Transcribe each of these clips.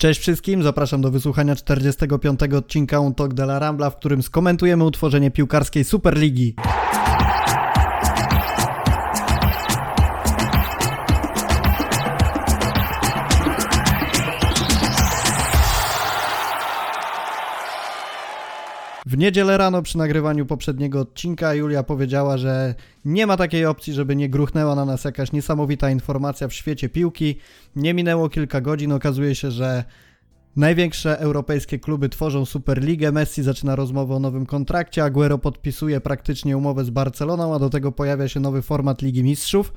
Cześć wszystkim, zapraszam do wysłuchania 45. odcinka Un Talk de la Rambla, w którym skomentujemy utworzenie piłkarskiej Superligi. W niedzielę rano przy nagrywaniu poprzedniego odcinka Julia powiedziała, że nie ma takiej opcji, żeby nie gruchnęła na nas jakaś niesamowita informacja w świecie piłki. Nie minęło kilka godzin, okazuje się, że Największe europejskie kluby tworzą Superligę, Messi zaczyna rozmowę o nowym kontrakcie, Aguero podpisuje praktycznie umowę z Barceloną, a do tego pojawia się nowy format Ligi Mistrzów.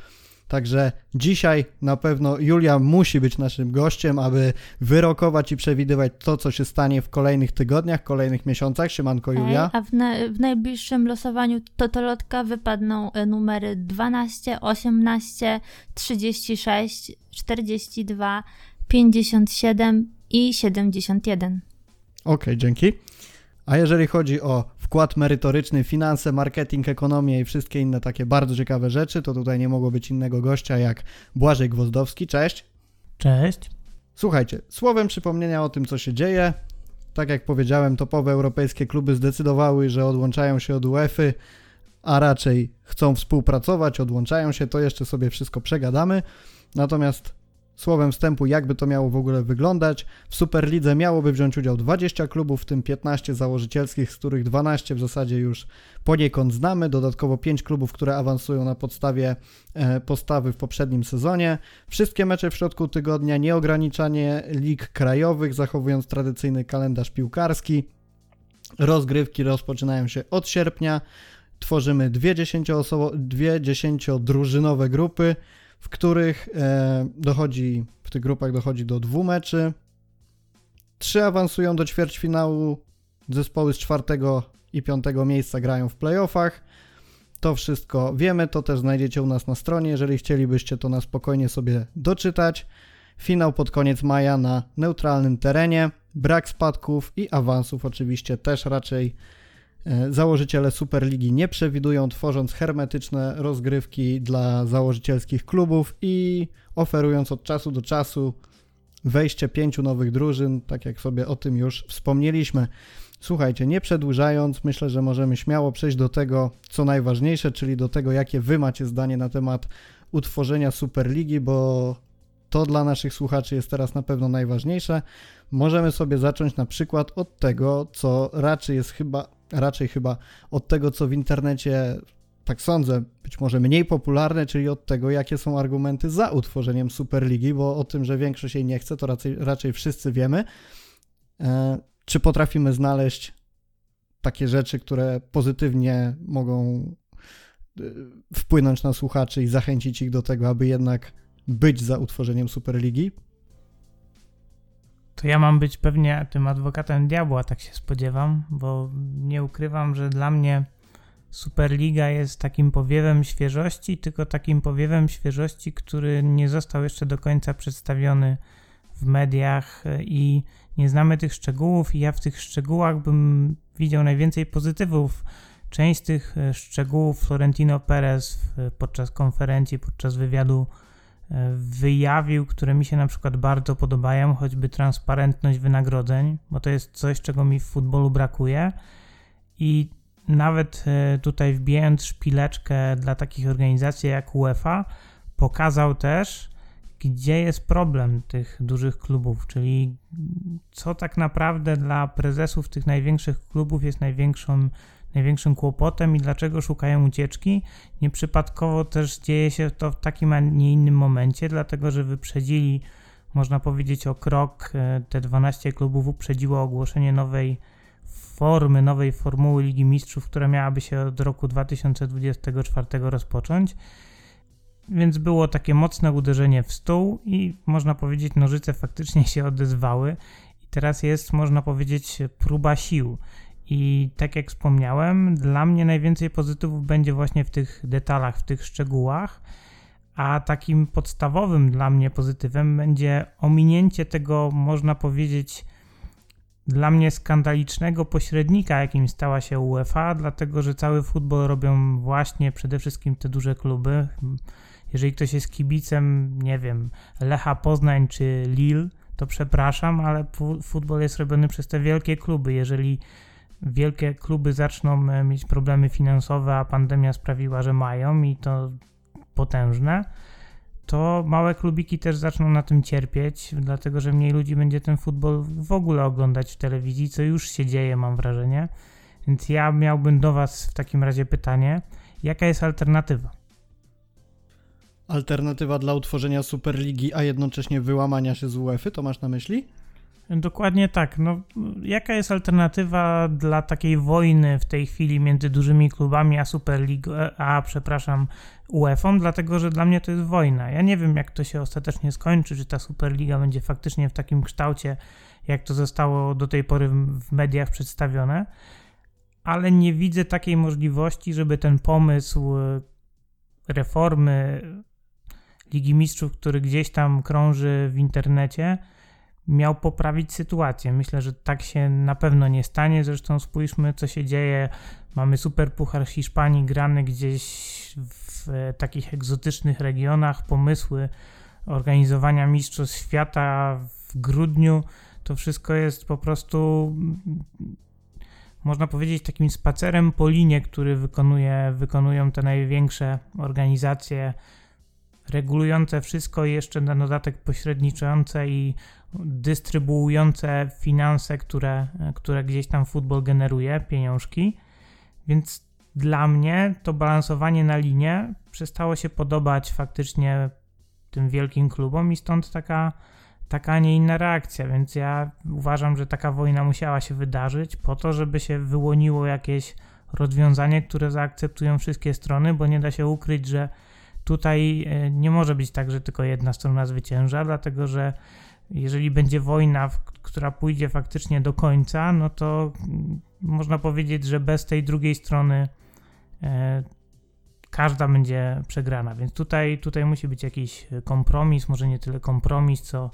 Także dzisiaj na pewno Julia musi być naszym gościem, aby wyrokować i przewidywać to, co się stanie w kolejnych tygodniach, kolejnych miesiącach. Siemanko Julia. a w, na, w najbliższym losowaniu Totolotka wypadną e, numery 12, 18, 36, 42, 57 i 71. Okej, okay, dzięki. A jeżeli chodzi o wkład merytoryczny, finanse, marketing, ekonomię i wszystkie inne takie bardzo ciekawe rzeczy, to tutaj nie mogło być innego gościa jak Błażej Gwozdowski. Cześć. Cześć. Słuchajcie, słowem przypomnienia o tym, co się dzieje. Tak jak powiedziałem, topowe europejskie kluby zdecydowały, że odłączają się od UEFA, a raczej chcą współpracować, odłączają się, to jeszcze sobie wszystko przegadamy. Natomiast Słowem wstępu, jakby to miało w ogóle wyglądać. W Superlidze miałoby wziąć udział 20 klubów, w tym 15 założycielskich, z których 12 w zasadzie już poniekąd znamy. Dodatkowo 5 klubów, które awansują na podstawie e, postawy w poprzednim sezonie. Wszystkie mecze w środku tygodnia, nieograniczanie lig krajowych, zachowując tradycyjny kalendarz piłkarski. Rozgrywki rozpoczynają się od sierpnia. Tworzymy dwie 10-drużynowe grupy w których e, dochodzi, w tych grupach dochodzi do dwóch meczy. Trzy awansują do ćwierćfinału, zespoły z czwartego i piątego miejsca grają w playoffach. To wszystko wiemy, to też znajdziecie u nas na stronie, jeżeli chcielibyście to na spokojnie sobie doczytać. Finał pod koniec maja na neutralnym terenie, brak spadków i awansów oczywiście też raczej założyciele Superligi nie przewidują, tworząc hermetyczne rozgrywki dla założycielskich klubów i oferując od czasu do czasu wejście pięciu nowych drużyn, tak jak sobie o tym już wspomnieliśmy. Słuchajcie, nie przedłużając, myślę, że możemy śmiało przejść do tego, co najważniejsze, czyli do tego, jakie wy macie zdanie na temat utworzenia Superligi, bo to dla naszych słuchaczy jest teraz na pewno najważniejsze. Możemy sobie zacząć na przykład od tego, co raczej jest chyba raczej chyba od tego, co w internecie, tak sądzę, być może mniej popularne, czyli od tego, jakie są argumenty za utworzeniem Superligi, bo o tym, że większość jej nie chce, to raczej, raczej wszyscy wiemy. E, czy potrafimy znaleźć takie rzeczy, które pozytywnie mogą e, wpłynąć na słuchaczy i zachęcić ich do tego, aby jednak być za utworzeniem Superligi? To ja mam być pewnie tym adwokatem diabła, tak się spodziewam, bo nie ukrywam, że dla mnie Superliga jest takim powiewem świeżości, tylko takim powiewem świeżości, który nie został jeszcze do końca przedstawiony w mediach i nie znamy tych szczegółów i ja w tych szczegółach bym widział najwięcej pozytywów. Część tych szczegółów Florentino Perez podczas konferencji, podczas wywiadu wyjawił, które mi się na przykład bardzo podobają, choćby transparentność wynagrodzeń, bo to jest coś, czego mi w futbolu brakuje. I nawet e, tutaj wbijając szpileczkę dla takich organizacji jak UEFA, pokazał też, gdzie jest problem tych dużych klubów, czyli co tak naprawdę dla prezesów tych największych klubów jest największą największym kłopotem i dlaczego szukają ucieczki. Nieprzypadkowo też dzieje się to w takim, a nie innym momencie, dlatego że wyprzedzili, można powiedzieć, o krok. E, te 12 klubów uprzedziło ogłoszenie nowej formy, nowej formuły Ligi Mistrzów, która miałaby się od roku 2024 rozpocząć. Więc było takie mocne uderzenie w stół i można powiedzieć, nożyce faktycznie się odezwały. I teraz jest, można powiedzieć, próba sił. I tak jak wspomniałem, dla mnie najwięcej pozytywów będzie właśnie w tych detalach, w tych szczegółach, a takim podstawowym dla mnie pozytywem będzie ominięcie tego, można powiedzieć, dla mnie skandalicznego pośrednika, jakim stała się UEFA, dlatego że cały futbol robią właśnie przede wszystkim te duże kluby. Jeżeli ktoś jest kibicem, nie wiem, Lecha Poznań czy Lille, to przepraszam, ale futbol jest robiony przez te wielkie kluby. Jeżeli wielkie kluby zaczną e, mieć problemy finansowe, a pandemia sprawiła, że mają i to potężne, to małe klubiki też zaczną na tym cierpieć, dlatego że mniej ludzi będzie ten futbol w ogóle oglądać w telewizji, co już się dzieje, mam wrażenie. Więc ja miałbym do Was w takim razie pytanie, jaka jest alternatywa? Alternatywa dla utworzenia Superligi, a jednocześnie wyłamania się z UEFA, to masz na myśli? Dokładnie tak. No, jaka jest alternatywa dla takiej wojny w tej chwili między dużymi klubami a Superligą, a przepraszam, UEFA? Dlatego, że dla mnie to jest wojna. Ja nie wiem, jak to się ostatecznie skończy, czy ta Superliga będzie faktycznie w takim kształcie, jak to zostało do tej pory w mediach przedstawione, ale nie widzę takiej możliwości, żeby ten pomysł reformy Ligi Mistrzów, który gdzieś tam krąży w internecie, miał poprawić sytuację. Myślę, że tak się na pewno nie stanie. Zresztą spójrzmy, co się dzieje. Mamy super puchar Hiszpanii grany gdzieś w takich egzotycznych regionach. Pomysły organizowania Mistrzostw Świata w grudniu. To wszystko jest po prostu, można powiedzieć, takim spacerem po linie, który wykonuje, wykonują te największe organizacje regulujące wszystko i jeszcze na dodatek pośredniczące i dystrybuujące finanse, które, które gdzieś tam futbol generuje, pieniążki. Więc dla mnie to balansowanie na linie przestało się podobać faktycznie tym wielkim klubom i stąd taka, taka, a nie inna reakcja. Więc ja uważam, że taka wojna musiała się wydarzyć po to, żeby się wyłoniło jakieś rozwiązanie, które zaakceptują wszystkie strony, bo nie da się ukryć, że Tutaj e, nie może być tak, że tylko jedna strona zwycięża, dlatego że jeżeli będzie wojna, która pójdzie faktycznie do końca, no to można powiedzieć, że bez tej drugiej strony e, każda będzie przegrana. Więc tutaj, tutaj musi być jakiś kompromis, może nie tyle kompromis, co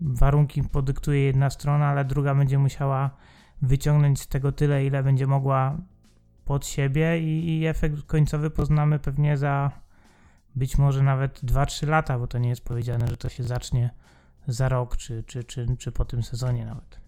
warunki podyktuje jedna strona, ale druga będzie musiała wyciągnąć z tego tyle, ile będzie mogła pod siebie i, i efekt końcowy poznamy pewnie za być może nawet 2-3 lata, bo to nie jest powiedziane, że to się zacznie za rok, czy, czy, czy, czy po tym sezonie nawet.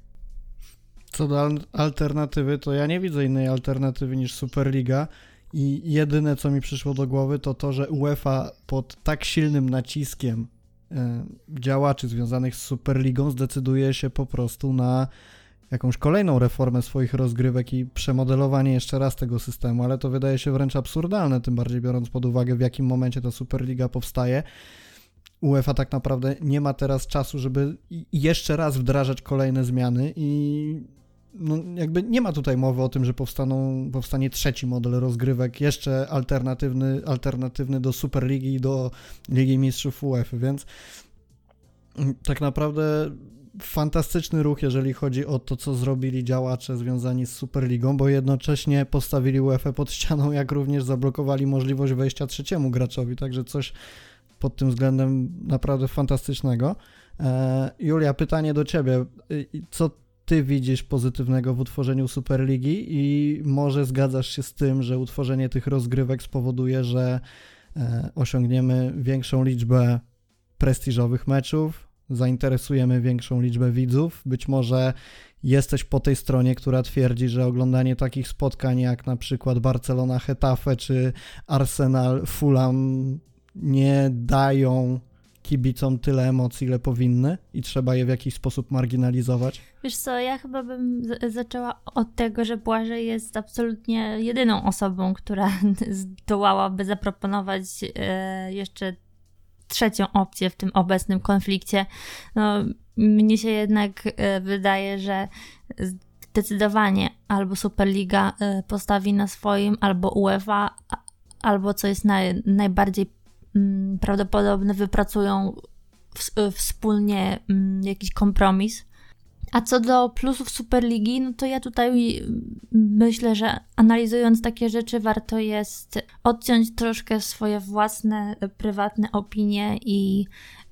Co do alternatywy, to ja nie widzę innej alternatywy niż Superliga. I jedyne, co mi przyszło do głowy, to to, że UEFA pod tak silnym naciskiem e, działaczy związanych z Superligą zdecyduje się po prostu na jakąś kolejną reformę swoich rozgrywek i przemodelowanie jeszcze raz tego systemu, ale to wydaje się wręcz absurdalne, tym bardziej biorąc pod uwagę, w jakim momencie ta Superliga powstaje. UEFA tak naprawdę nie ma teraz czasu, żeby jeszcze raz wdrażać kolejne zmiany i no jakby nie ma tutaj mowy o tym, że powstaną, powstanie trzeci model rozgrywek, jeszcze alternatywny, alternatywny do Superligi i do Ligi Mistrzów UEFA, więc tak naprawdę fantastyczny ruch, jeżeli chodzi o to, co zrobili działacze związani z Superligą, bo jednocześnie postawili UEFA pod ścianą, jak również zablokowali możliwość wejścia trzeciemu graczowi, także coś pod tym względem naprawdę fantastycznego. E, Julia, pytanie do Ciebie. Co Ty widzisz pozytywnego w utworzeniu Superligi i może zgadzasz się z tym, że utworzenie tych rozgrywek spowoduje, że e, osiągniemy większą liczbę prestiżowych meczów, zainteresujemy większą liczbę widzów. Być może jesteś po tej stronie, która twierdzi, że oglądanie takich spotkań jak na przykład Barcelona Hetafe czy Arsenal Fulham nie dają kibicom tyle emocji, ile powinny i trzeba je w jakiś sposób marginalizować? Wiesz co, ja chyba bym zaczęła od tego, że Błażej jest absolutnie jedyną osobą, która zdołałaby zaproponować e, jeszcze trzecią opcję w tym obecnym konflikcie. No, mnie się jednak e, wydaje, że zdecydowanie albo Superliga e, postawi na swoim, albo UEFA, albo co jest naj, najbardziej mm, prawdopodobne, wypracują wspólnie mm, jakiś kompromis. A co do plusów Superligi, no to ja tutaj myślę, że analizując takie rzeczy, warto jest odciąć troszkę swoje własne, prywatne opinie i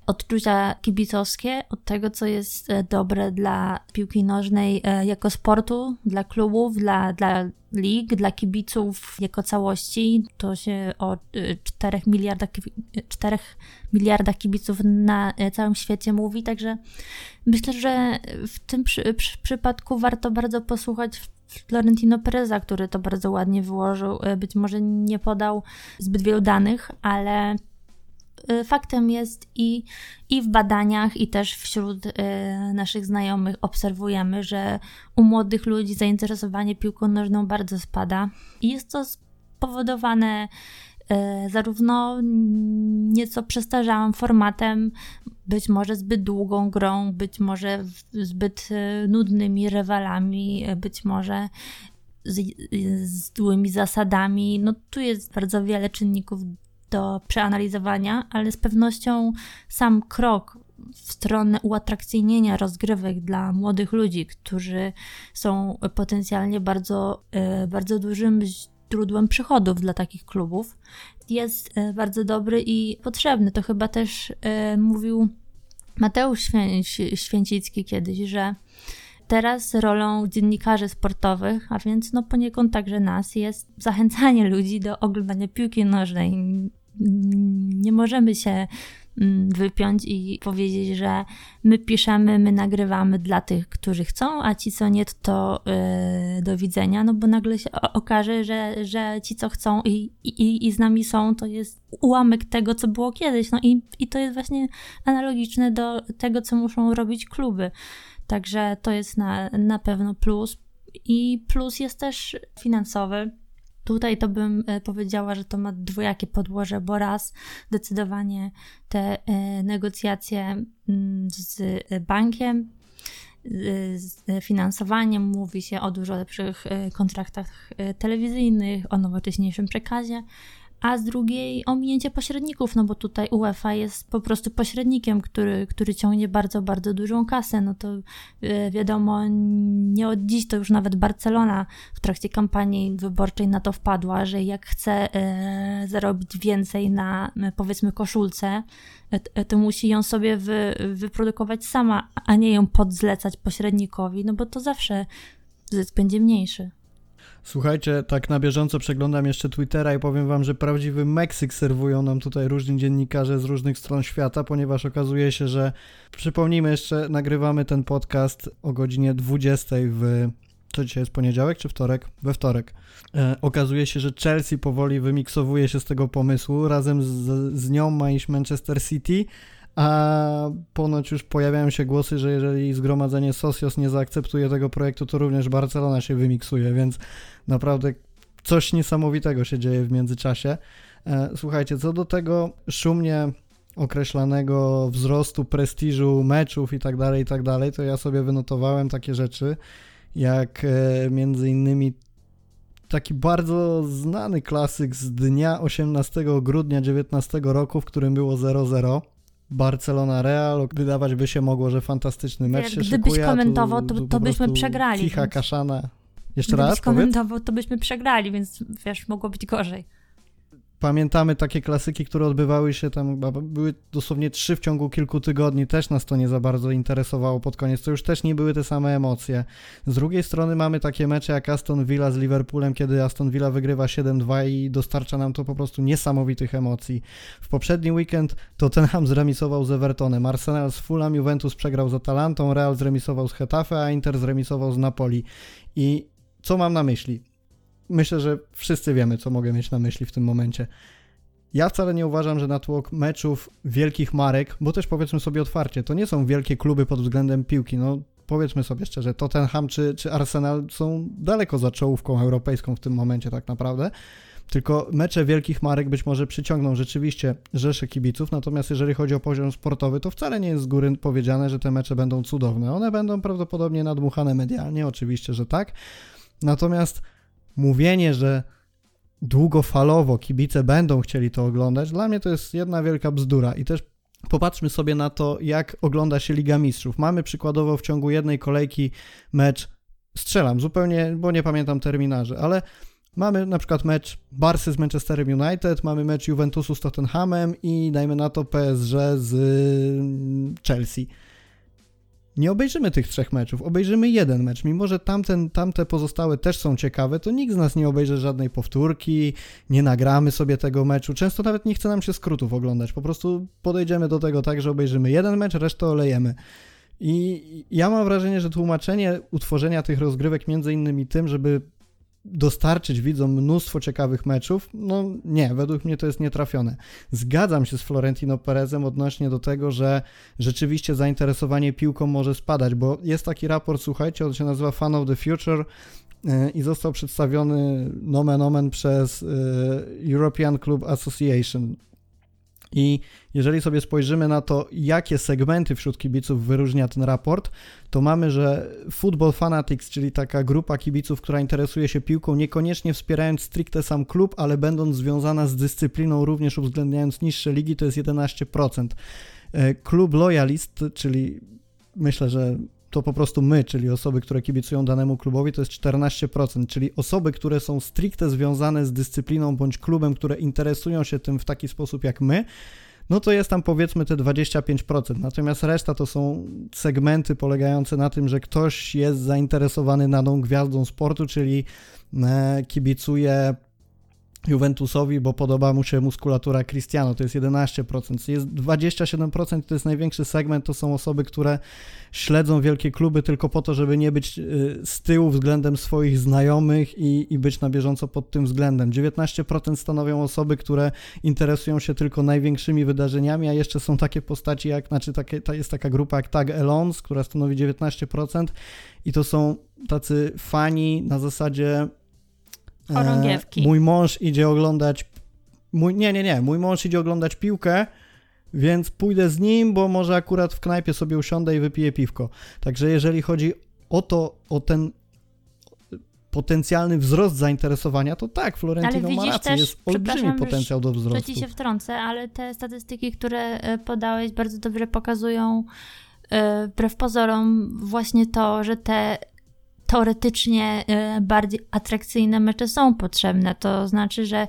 odczucia kibicowskie od tego, co jest e, dobre dla piłki nożnej e, jako sportu, dla klubów, dla, dla lig, dla kibiców jako całości. To się o 4 e, miliardach, 4 miliardach kibiców na całym świecie mówi, także Myślę, że w tym przy, przy, przypadku warto bardzo posłuchać Florentino Pereza, który to bardzo ładnie wyłożył. Być może nie podał zbyt wielu danych, ale faktem jest i, i w badaniach, i też wśród e, naszych znajomych obserwujemy, że u młodych ludzi zainteresowanie piłką nożną bardzo spada. I jest to spowodowane zarówno nieco przestarzałym formatem, być może zbyt długą grą, być może zbyt nudnymi rywalami, być może z, z złymi zasadami. No tu jest bardzo wiele czynników do przeanalizowania, ale z pewnością sam krok w stronę uatrakcyjnienia rozgrywek dla młodych ludzi, którzy są potencjalnie bardzo, e, bardzo dużym źródłem przychodów dla takich klubów, jest e, bardzo dobry i potrzebny. To chyba też e, mówił Mateusz Świę Święcicki kiedyś, że teraz rolą dziennikarzy sportowych, a więc no poniekąd także nas, jest zachęcanie ludzi do oglądania piłki nożnej. Nie możemy się wypiąć i powiedzieć, że my piszemy, my nagrywamy dla tych, którzy chcą, a ci, co nie, to yy, do widzenia, no bo nagle się okaże, że, że ci, co chcą i, i, i z nami są, to jest ułamek tego, co było kiedyś. No i, i to jest właśnie analogiczne do tego, co muszą robić kluby. Także to jest na, na pewno plus. I plus jest też finansowy Tutaj to bym e, powiedziała, że to ma dwojakie podłoże, bo raz zdecydowanie te e, negocjacje mm, z bankiem, z finansowaniem, mówi się o dużo lepszych e, kontraktach telewizyjnych, o nowocześniejszym przekazie, a z drugiej ominięcie pośredników, no bo tutaj UEFA jest po prostu pośrednikiem, który, który ciągnie bardzo, bardzo dużą kasę. No to e, wiadomo, nie od dziś to już nawet Barcelona w trakcie kampanii wyborczej na to wpadła, że jak chce e, zarobić więcej na powiedzmy koszulce, e, to musi ją sobie wy, wyprodukować sama, a nie ją podzlecać pośrednikowi, no bo to zawsze zysk będzie mniejszy. Słuchajcie, tak na bieżąco przeglądam jeszcze Twittera i powiem wam, że prawdziwy Meksyk serwują nam tutaj różni dziennikarze z różnych stron świata, ponieważ okazuje się, że przypomnijmy jeszcze, nagrywamy ten podcast o godzinie 20 w co dzisiaj jest poniedziałek czy wtorek? We wtorek. E, okazuje się, że Chelsea powoli wymiksowuje się z tego pomysłu. Razem z, z nią ma iść Manchester City, a ponoć już pojawiają się głosy, że jeżeli zgromadzenie Socios nie zaakceptuje tego projektu, to również Barcelona się wymiksuje, więc naprawdę coś niesamowitego się dzieje w międzyczasie. E, słuchajcie, co do tego szumnie określanego wzrostu prestiżu meczów i tak dalej, i tak dalej, to ja sobie wynotowałem takie rzeczy, jak e, między innymi taki bardzo znany klasyk z dnia 18 grudnia 19 roku, w którym było 0-0 Barcelona Real, wydawać by się mogło, że fantastyczny mecz się Gdybyś szykuje, komentował, to, to byśmy przegrali. Cicha więc... kaszana. Jeszcze Gdybyś raz, komentował, powiedz? to byśmy przegrali, więc wiesz, mogło być gorzej pamiętamy takie klasyki, które odbywały się tam, były dosłownie trzy w ciągu kilku tygodni, też nas to nie za bardzo interesowało pod koniec, to już też nie były te same emocje. Z drugiej strony mamy takie mecze jak Aston Villa z Liverpoolem, kiedy Aston Villa wygrywa 7-2 i dostarcza nam to po prostu niesamowitych emocji. W poprzedni weekend Tottenham zremisował z Evertonem, Arsenal z Fulham, Juventus przegrał z Atalantą, Real zremisował z Hetafe, a Inter zremisował z Napoli. I co mam na myśli? Myślę, że wszyscy wiemy, co mogę mieć na myśli w tym momencie. Ja wcale nie uważam, że natłok meczów wielkich marek, bo też powiedzmy sobie otwarcie, to nie są wielkie kluby pod względem piłki. No powiedzmy sobie szczerze, Tottenham czy, czy Arsenal są daleko za czołówką europejską w tym momencie tak naprawdę. Tylko mecze wielkich marek być może przyciągną rzeczywiście rzesze kibiców, natomiast jeżeli chodzi o poziom sportowy, to wcale nie jest z góry powiedziane, że te mecze będą cudowne. One będą prawdopodobnie nadmuchane medialnie, oczywiście, że tak. Natomiast mówienie, że długofalowo kibice będą chcieli to oglądać, dla mnie to jest jedna wielka bzdura. I też popatrzmy sobie na to, jak ogląda się Liga Mistrzów. Mamy przykładowo w ciągu jednej kolejki mecz, strzelam zupełnie, bo nie pamiętam terminarzy, ale mamy na przykład mecz Barsy z Manchesterem United, mamy mecz Juventusu z Tottenhamem i dajmy na to PSG z Chelsea nie obejrzymy tych trzech meczów, obejrzymy jeden mecz. Mimo, że tamten, tamte pozostałe też są ciekawe, to nikt z nas nie obejrzy żadnej powtórki, nie nagramy sobie tego meczu. Często nawet nie chce nam się skrótów oglądać. Po prostu podejdziemy do tego tak, że obejrzymy jeden mecz, resztę olejemy. I ja mam wrażenie, że tłumaczenie utworzenia tych rozgrywek między innymi tym, żeby dostarczyć widzom mnóstwo ciekawych meczów, no nie, według mnie to jest nietrafione. Zgadzam się z Florentino Perezem odnośnie do tego, że rzeczywiście zainteresowanie piłką może spadać, bo jest taki raport, słuchajcie, on się nazywa Fan of the Future e, i został przedstawiony nomen omen przez e, European Club Association. I jeżeli sobie spojrzymy na to, jakie segmenty wśród kibiców wyróżnia ten raport, to mamy, że Football Fanatics, czyli taka grupa kibiców, która interesuje się piłką, niekoniecznie wspierając stricte sam klub, ale będąc związana z dyscypliną, również uwzględniając niższe ligi, to jest 11%. E, klub Loyalist, czyli myślę, że to po prostu my, czyli osoby, które kibicują danemu klubowi, to jest 14%, czyli osoby, które są stricte związane z dyscypliną bądź klubem, które interesują się tym w taki sposób jak my, no to jest tam powiedzmy te 25%. Natomiast reszta to są segmenty polegające na tym, że ktoś jest zainteresowany daną gwiazdą sportu, czyli e, kibicuje Juventusowi, bo podoba mu się muskulatura Cristiano, to jest 11%. Jest 27% to jest największy segment, to są osoby, które śledzą wielkie kluby tylko po to, żeby nie być y, z tyłu względem swoich znajomych i, i być na bieżąco pod tym względem. 19% stanowią osoby, które interesują się tylko największymi wydarzeniami, a jeszcze są takie postaci jak, znaczy takie, ta jest taka grupa jak Tag Elons, która stanowi 19% i to są tacy fani na zasadzie Chorągiewki. E, mój mąż idzie oglądać. Mój, nie, nie, nie. Mój mąż idzie oglądać piłkę, więc pójdę z nim, bo może akurat w knajpie sobie usiądę i wypiję piwko. Także jeżeli chodzi o to, o ten potencjalny wzrost zainteresowania, to tak, Florentino ma rację, też, jest olbrzymi potencjał do wzrostu. Że ci się wtrącę, ale te statystyki, które e, podałeś, bardzo dobrze pokazują e, wbrew pozorom właśnie to, że te teoretycznie e, bardziej atrakcyjne mecze są potrzebne. To znaczy, że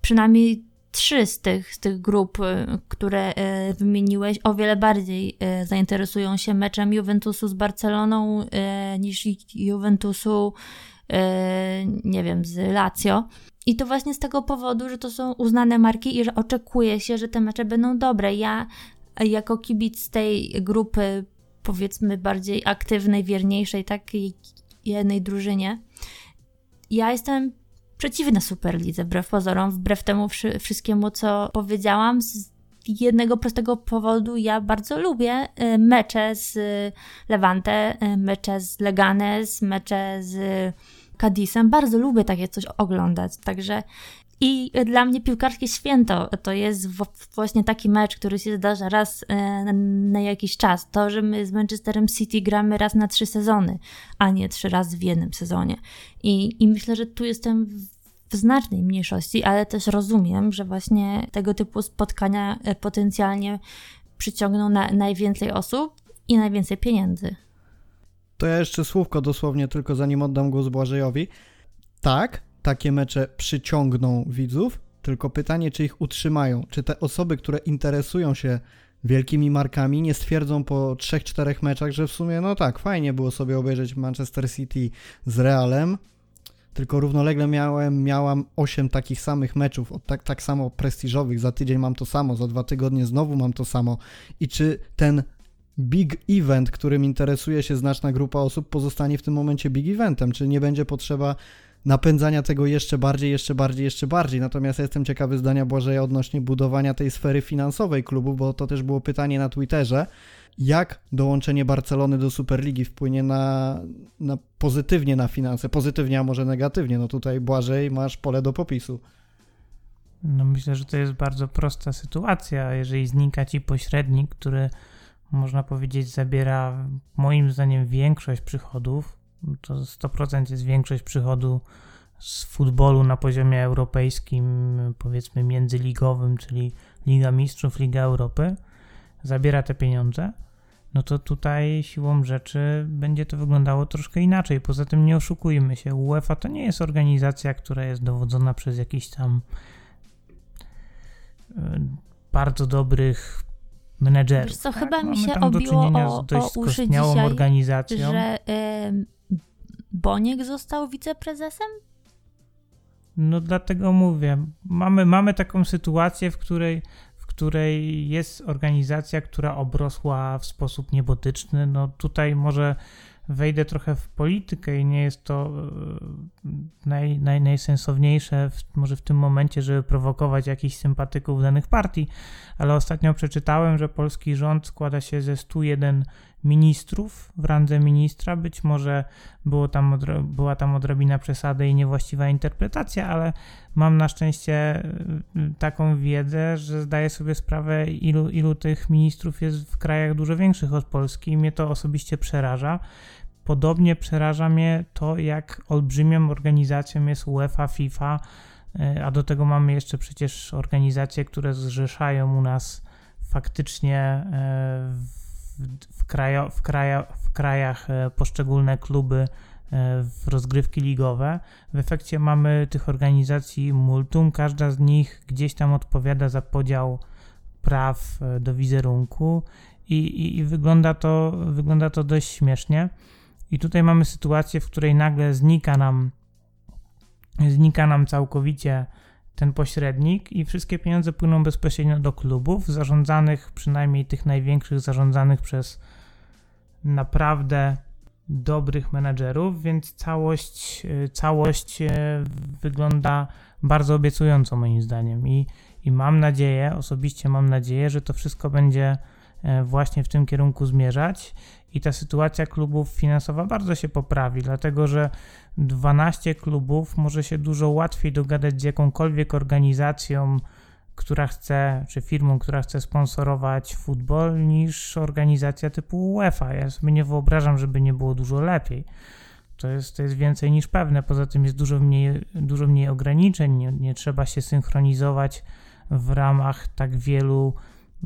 przynajmniej trzy z tych, z tych grup, e, które e, wymieniłeś, o wiele bardziej zainteresują się meczem Juventusu z Barceloną niż Juventusu, nie wiem, z Lazio. I to właśnie z tego powodu, że to są uznane marki i że oczekuje się, że te mecze będą dobre. Ja jako kibic tej grupy powiedzmy bardziej aktywnej, wierniejszej takiej jednej drużynie. Ja jestem przeciwna Superlidze, wbrew pozorom, wbrew temu wszystkiemu, co powiedziałam. Z jednego prostego powodu ja bardzo lubię y, mecze z Levante, y, mecze z Leganes, mecze z Cadizem. Bardzo lubię takie coś oglądać, także i dla mnie piłkarskie święto to jest właśnie taki mecz, który się zdarza raz e, na jakiś czas. To, że my z Manchesterem City gramy raz na trzy sezony, a nie trzy razy w jednym sezonie. I, i myślę, że tu jestem w znacznej mniejszości, ale też rozumiem, że właśnie tego typu spotkania e, potencjalnie przyciągną na najwięcej osób i najwięcej pieniędzy. To ja jeszcze słówko dosłownie, tylko zanim oddam głos Błażejowi. Tak, takie mecze przyciągną widzów, tylko pytanie, czy ich utrzymają. Czy te osoby, które interesują się wielkimi markami, nie stwierdzą po 3-4 meczach, że w sumie, no tak, fajnie było sobie obejrzeć Manchester City z Realem, tylko równolegle miałem, miałam 8 takich samych meczów, tak, tak samo prestiżowych, za tydzień mam to samo, za dwa tygodnie znowu mam to samo. I czy ten big event, którym interesuje się znaczna grupa osób, pozostanie w tym momencie big eventem? Czy nie będzie potrzeba napędzania tego jeszcze bardziej, jeszcze bardziej, jeszcze bardziej. Natomiast jestem ciekawy zdania Błażeja odnośnie budowania tej sfery finansowej klubu, bo to też było pytanie na Twitterze. Jak dołączenie Barcelony do Superligi wpłynie na, na pozytywnie na finanse? Pozytywnie, a może negatywnie? No tutaj Błażej, masz pole do popisu. No myślę, że to jest bardzo prosta sytuacja. Jeżeli znika ci pośrednik, który można powiedzieć zabiera moim zdaniem większość przychodów, to 100% jest większość przychodu z futbolu na poziomie europejskim, powiedzmy międzyligowym, czyli Liga Mistrzów, Liga Europy, zabiera te pieniądze, no to tutaj siłą rzeczy będzie to wyglądało troszkę inaczej. Poza tym nie oszukujmy się, UEFA to nie jest organizacja, która jest dowodzona przez jakichś tam e, bardzo dobrych menedżerów. Wiesz co, tak? chyba mi się obiło o, o uszy dzisiaj, organizacją. że Boniek został wiceprezesem? No dlatego mówię. Mamy, mamy taką sytuację, w której, w której jest organizacja, która obrosła w sposób niebotyczny. No tutaj może wejdę trochę w politykę i nie jest to e, naj, naj, najsensowniejsze w, może w tym momencie, żeby prowokować jakichś sympatyków danych partii, ale ostatnio przeczytałem, że polski rząd składa się ze 101 ministrów w randze ministra. Być może było tam była tam odrobina przesady i niewłaściwa interpretacja, ale mam na szczęście y, taką wiedzę, że zdaję sobie sprawę, ilu, ilu tych ministrów jest w krajach dużo większych od Polski i mnie to osobiście przeraża. Podobnie przeraża mnie to, jak olbrzymią organizacją jest UEFA, FIFA, y, a do tego mamy jeszcze przecież organizacje, które zrzeszają u nas faktycznie w y, w, krajo, w, kraja, w krajach e, poszczególne kluby e, w rozgrywki ligowe. W efekcie mamy tych organizacji multum, każda z nich gdzieś tam odpowiada za podział praw e, do wizerunku i, i, i wygląda, to, wygląda to dość śmiesznie. I tutaj mamy sytuację, w której nagle znika nam znika nam całkowicie ten pośrednik i wszystkie pieniądze płyną bezpośrednio do klubów, zarządzanych, przynajmniej tych największych, zarządzanych przez naprawdę dobrych menedżerów, więc całość, e, całość e, wygląda bardzo obiecująco moim zdaniem. I, i mam nadzieję, osobiście mam nadzieję, że to wszystko będzie e, właśnie w tym kierunku zmierzać i ta sytuacja klubów finansowa bardzo się poprawi, dlatego że 12 klubów może się dużo łatwiej dogadać z jakąkolwiek organizacją, która chce, czy firmą, która chce sponsorować futbol, niż organizacja typu UEFA. Ja sobie nie wyobrażam, żeby nie było dużo lepiej. To jest, to jest więcej niż pewne. Poza tym jest dużo mniej, dużo mniej ograniczeń, nie, nie trzeba się synchronizować w ramach tak wielu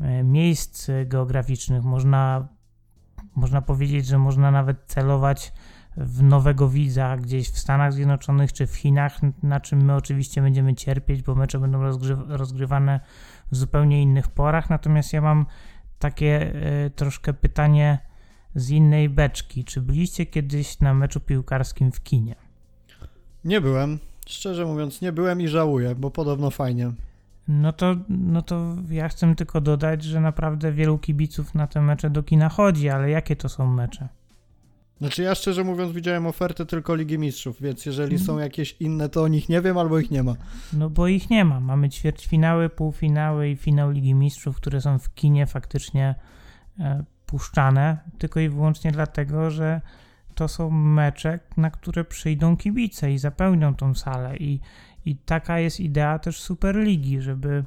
e, miejsc geograficznych. Można można powiedzieć, że można nawet celować w nowego widza gdzieś w Stanach Zjednoczonych czy w Chinach, na czym my oczywiście będziemy cierpieć, bo mecze będą rozgrywane w zupełnie innych porach. Natomiast ja mam takie y, troszkę pytanie z innej beczki. Czy byliście kiedyś na meczu piłkarskim w kinie? Nie byłem. Szczerze mówiąc, nie byłem i żałuję, bo podobno fajnie. No to, no to ja chcę tylko dodać, że naprawdę wielu kibiców na te mecze do kina chodzi, ale jakie to są mecze? Znaczy ja szczerze mówiąc widziałem ofertę tylko Ligi Mistrzów, więc jeżeli są jakieś inne, to o nich nie wiem albo ich nie ma. No bo ich nie ma. Mamy ćwierćfinały, półfinały i finał Ligi Mistrzów, które są w kinie faktycznie e, puszczane, tylko i wyłącznie dlatego, że to są mecze, na które przyjdą kibice i zapełnią tą salę i i taka jest idea też Superligi, żeby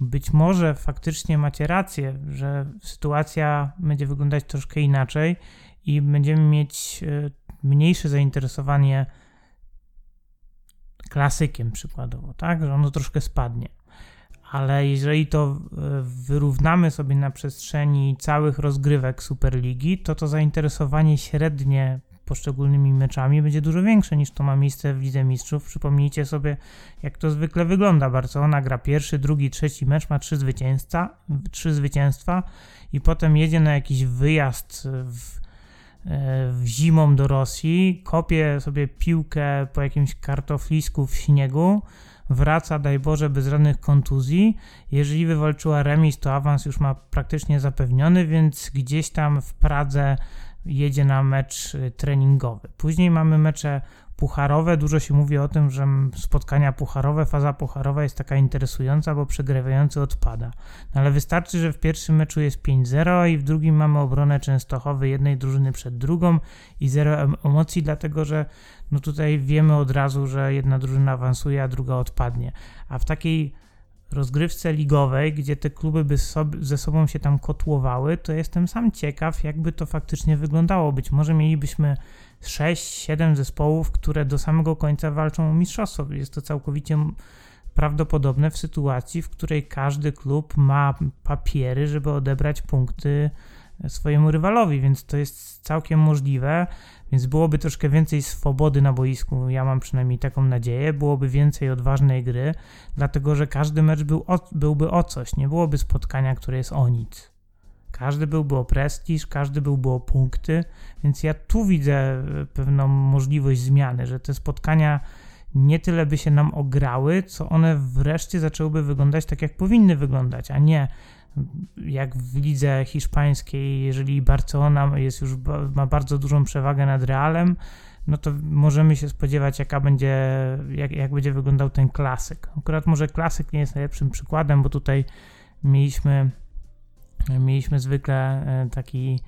być może faktycznie macie rację, że sytuacja będzie wyglądać troszkę inaczej i będziemy mieć e, mniejsze zainteresowanie klasykiem przykładowo, tak, że ono troszkę spadnie. Ale jeżeli to e, wyrównamy sobie na przestrzeni całych rozgrywek Superligi, to to zainteresowanie średnie poszczególnymi meczami będzie dużo większe niż to ma miejsce w Lidze Mistrzów. Przypomnijcie sobie, jak to zwykle wygląda. Barcelona gra pierwszy, drugi, trzeci mecz, ma trzy trzy zwycięstwa i potem jedzie na jakiś wyjazd w zimą do Rosji, kopie sobie piłkę po jakimś kartoflisku w śniegu, wraca, daj Boże, bez żadnych kontuzji. Jeżeli wywalczyła remis, to awans już ma praktycznie zapewniony, więc gdzieś tam w Pradze jedzie na mecz y, treningowy. Później mamy mecze pucharowe. Dużo się mówi o tym, że spotkania pucharowe, faza pucharowa jest taka interesująca, bo przegrywający odpada. No ale wystarczy, że w pierwszym meczu jest 5-0 i w drugim mamy obronę Częstochowy jednej drużyny przed drugą i zero emocji, dlatego że no tutaj wiemy od razu, że jedna drużyna awansuje, a druga odpadnie. A w takiej rozgrywce ligowej, gdzie te kluby by ze sobą się tam kotłowały, to jestem sam ciekaw, jakby to faktycznie wyglądało. Być może mielibyśmy 6-7 zespołów, które do samego końca walczą o mistrzostwo. Jest to całkowicie prawdopodobne w sytuacji, w której każdy klub ma papiery, żeby odebrać punkty swojemu rywalowi, więc to jest całkiem możliwe. Więc byłoby troszkę więcej swobody na boisku, ja mam przynajmniej taką nadzieję, byłoby więcej odważnej gry, dlatego że każdy mecz był o, byłby o coś, nie byłoby spotkania, które jest o nic. Każdy byłby o prestiż, każdy byłby o punkty, więc ja tu widzę e, pewną możliwość zmiany, że te spotkania nie tyle by się nam ograły, co one wreszcie zaczęłyby wyglądać tak, jak powinny wyglądać, a nie jak w lidze hiszpańskiej, jeżeli Barcelona jest już, ma bardzo dużą przewagę nad Realem, no to możemy się spodziewać, jaka będzie, jak, jak będzie wyglądał ten klasyk. Akurat może klasyk nie jest najlepszym przykładem, bo tutaj mieliśmy, mieliśmy zwykle e, taki,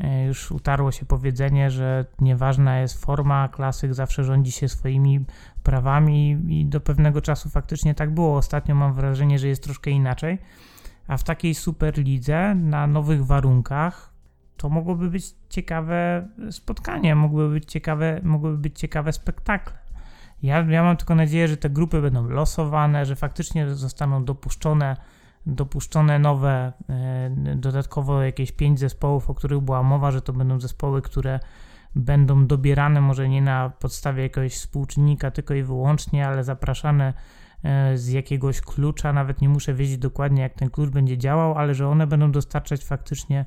e, już utarło się powiedzenie, że nieważna jest forma, klasyk zawsze rządzi się swoimi prawami i do pewnego czasu faktycznie tak było. Ostatnio mam wrażenie, że jest troszkę inaczej. A w takiej super lidze na nowych warunkach to mogłoby być ciekawe spotkanie, mogłyby być ciekawe, mogłyby być ciekawe spektakle. Ja, ja mam tylko nadzieję, że te grupy będą losowane, że faktycznie zostaną dopuszczone, dopuszczone nowe, e, dodatkowo jakieś pięć zespołów, o których była mowa, że to będą zespoły, które będą dobierane może nie na podstawie jakiegoś współczynnika tylko i wyłącznie, ale zapraszane E, z jakiegoś klucza, nawet nie muszę wiedzieć dokładnie, jak ten klucz będzie działał, ale że one będą dostarczać faktycznie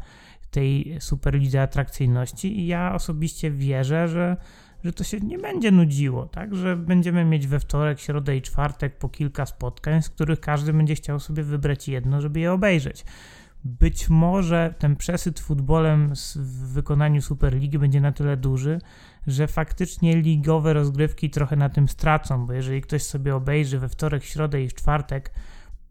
tej superlidze atrakcyjności. I ja osobiście wierzę, że, że to się nie będzie nudziło, tak, że będziemy mieć we wtorek, środę i czwartek po kilka spotkań, z których każdy będzie chciał sobie wybrać jedno, żeby je obejrzeć. Być może ten przesyt futbolem w wykonaniu Superligi będzie na tyle duży, że faktycznie ligowe rozgrywki trochę na tym stracą, bo jeżeli ktoś sobie obejrzy we wtorek, środę i czwartek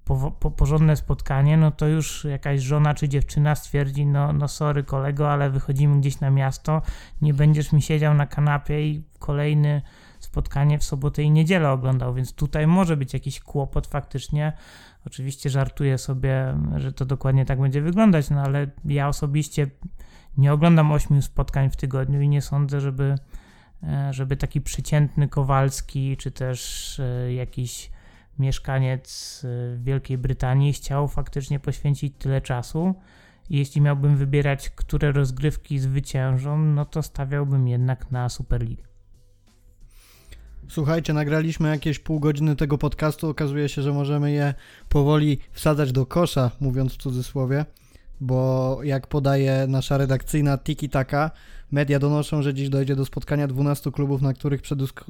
po, po, porządne spotkanie, no to już jakaś żona czy dziewczyna stwierdzi, no, no sorry kolego, ale wychodzimy gdzieś na miasto, nie będziesz mi siedział na kanapie i kolejny spotkanie w sobotę i niedzielę oglądał, więc tutaj może być jakiś kłopot faktycznie. Oczywiście żartuję sobie, że to dokładnie tak będzie wyglądać, no ale ja osobiście nie oglądam ośmiu spotkań w tygodniu i nie sądzę, żeby, e, żeby taki przeciętny Kowalski czy też e, jakiś mieszkaniec e, Wielkiej Brytanii chciał faktycznie poświęcić tyle czasu. Jeśli miałbym wybierać, które rozgrywki zwyciężą, no to stawiałbym jednak na Superligę. Słuchajcie, nagraliśmy jakieś pół godziny tego podcastu. Okazuje się, że możemy je powoli wsadzać do kosza, mówiąc w cudzysłowie bo jak podaje nasza redakcyjna Tiki Taka, media donoszą, że dziś dojdzie do spotkania 12 klubów, na których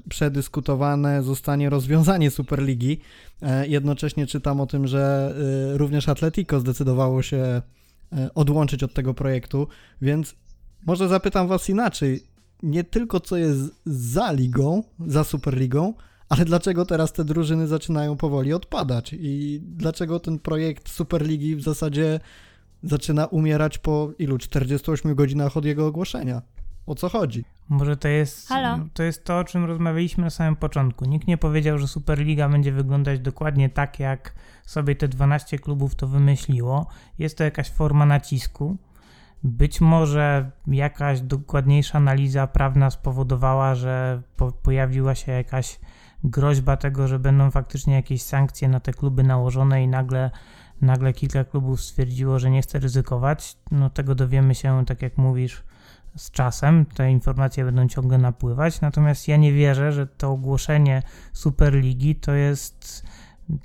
przedyskutowane zostanie rozwiązanie Superligi. E, jednocześnie czytam o tym, że e, również Atletico zdecydowało się e, odłączyć od tego projektu, więc może zapytam Was inaczej. Nie tylko co jest za ligą, za Superligą, ale dlaczego teraz te drużyny zaczynają powoli odpadać i dlaczego ten projekt Superligi w zasadzie zaczyna umierać po ilu? 48 godzinach od jego ogłoszenia. O co chodzi? Może to jest, Halo? to jest to, o czym rozmawialiśmy na samym początku. Nikt nie powiedział, że Superliga będzie wyglądać dokładnie tak, jak sobie te 12 klubów to wymyśliło. Jest to jakaś forma nacisku. Być może jakaś dokładniejsza analiza prawna spowodowała, że po, pojawiła się jakaś groźba tego, że będą faktycznie jakieś sankcje na te kluby nałożone i nagle nagle kilka klubów stwierdziło, że nie chce ryzykować, no tego dowiemy się, tak jak mówisz, z czasem. Te informacje będą ciągle napływać. Natomiast ja nie wierzę, że to ogłoszenie Superligi to jest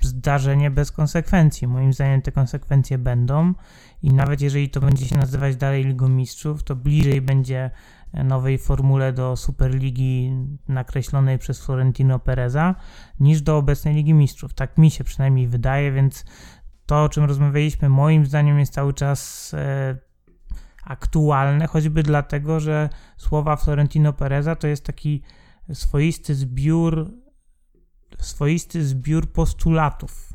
zdarzenie bez konsekwencji. Moim zdaniem te konsekwencje będą i nawet jeżeli to będzie się nazywać dalej Ligą Mistrzów, to bliżej będzie nowej formule do Superligi nakreślonej przez Florentino Pereza niż do obecnej Ligi Mistrzów. Tak mi się przynajmniej wydaje, więc to, o czym rozmawialiśmy, moim zdaniem jest cały czas e, aktualne, choćby dlatego, że słowa Florentino Pereza to jest taki swoisty zbiór, swoisty zbiór postulatów.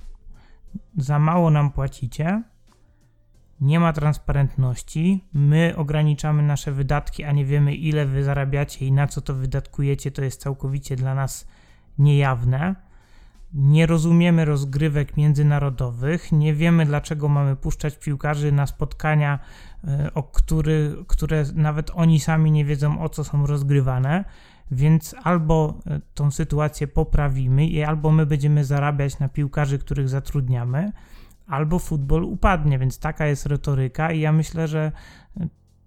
Za mało nam płacicie, nie ma transparentności, my ograniczamy nasze wydatki, a nie wiemy ile wy zarabiacie i na co to wydatkujecie, to jest całkowicie dla nas niejawne nie rozumiemy rozgrywek międzynarodowych, nie wiemy dlaczego mamy puszczać piłkarzy na spotkania, e, o który, które nawet oni sami nie wiedzą o co są rozgrywane, więc albo e, tą sytuację poprawimy i albo my będziemy zarabiać na piłkarzy, których zatrudniamy, albo futbol upadnie, więc taka jest retoryka i ja myślę, że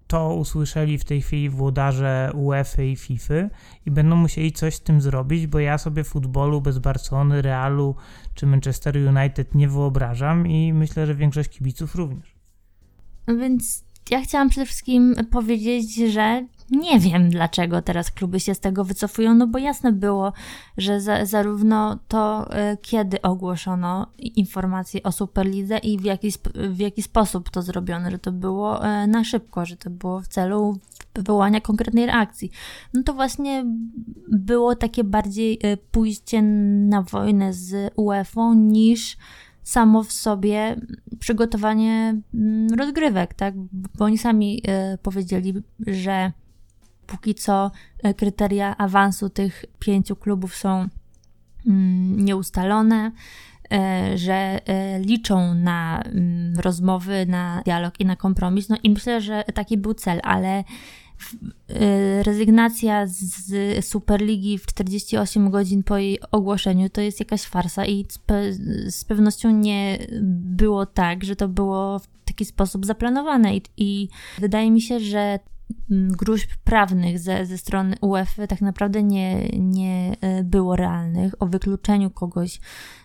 to usłyszeli w tej chwili włodarze UEFA i FIFA i będą musieli coś z tym zrobić, bo ja sobie futbolu bez Barcelony, Realu czy Manchester United nie wyobrażam i myślę, że większość kibiców również. Więc ja chciałam przede wszystkim powiedzieć, że nie wiem, dlaczego teraz kluby się z tego wycofują, no bo jasne było, że za, zarówno to, e, kiedy ogłoszono informacje o Superlidze i w jaki, w jaki sposób to zrobiono, że to było e, na szybko, że to było w celu wywołania konkretnej reakcji. No to właśnie było takie bardziej e, pójście na wojnę z UEFA niż samo w sobie przygotowanie mm, rozgrywek, tak? Bo oni sami powiedzieli, że póki co e, kryteria awansu tych pięciu klubów są mm, nieustalone, e, że e, liczą na mm, rozmowy, na dialog i na kompromis. No i myślę, że taki był cel, ale rezygnacja z Superligi w 48 godzin po jej ogłoszeniu to jest jakaś farsa i z, pewnością nie było tak, że to było w taki sposób zaplanowane i, i wydaje mi się, że gruźb prawnych ze, ze strony UEFA tak naprawdę nie, nie e, było realnych. O wykluczeniu kogoś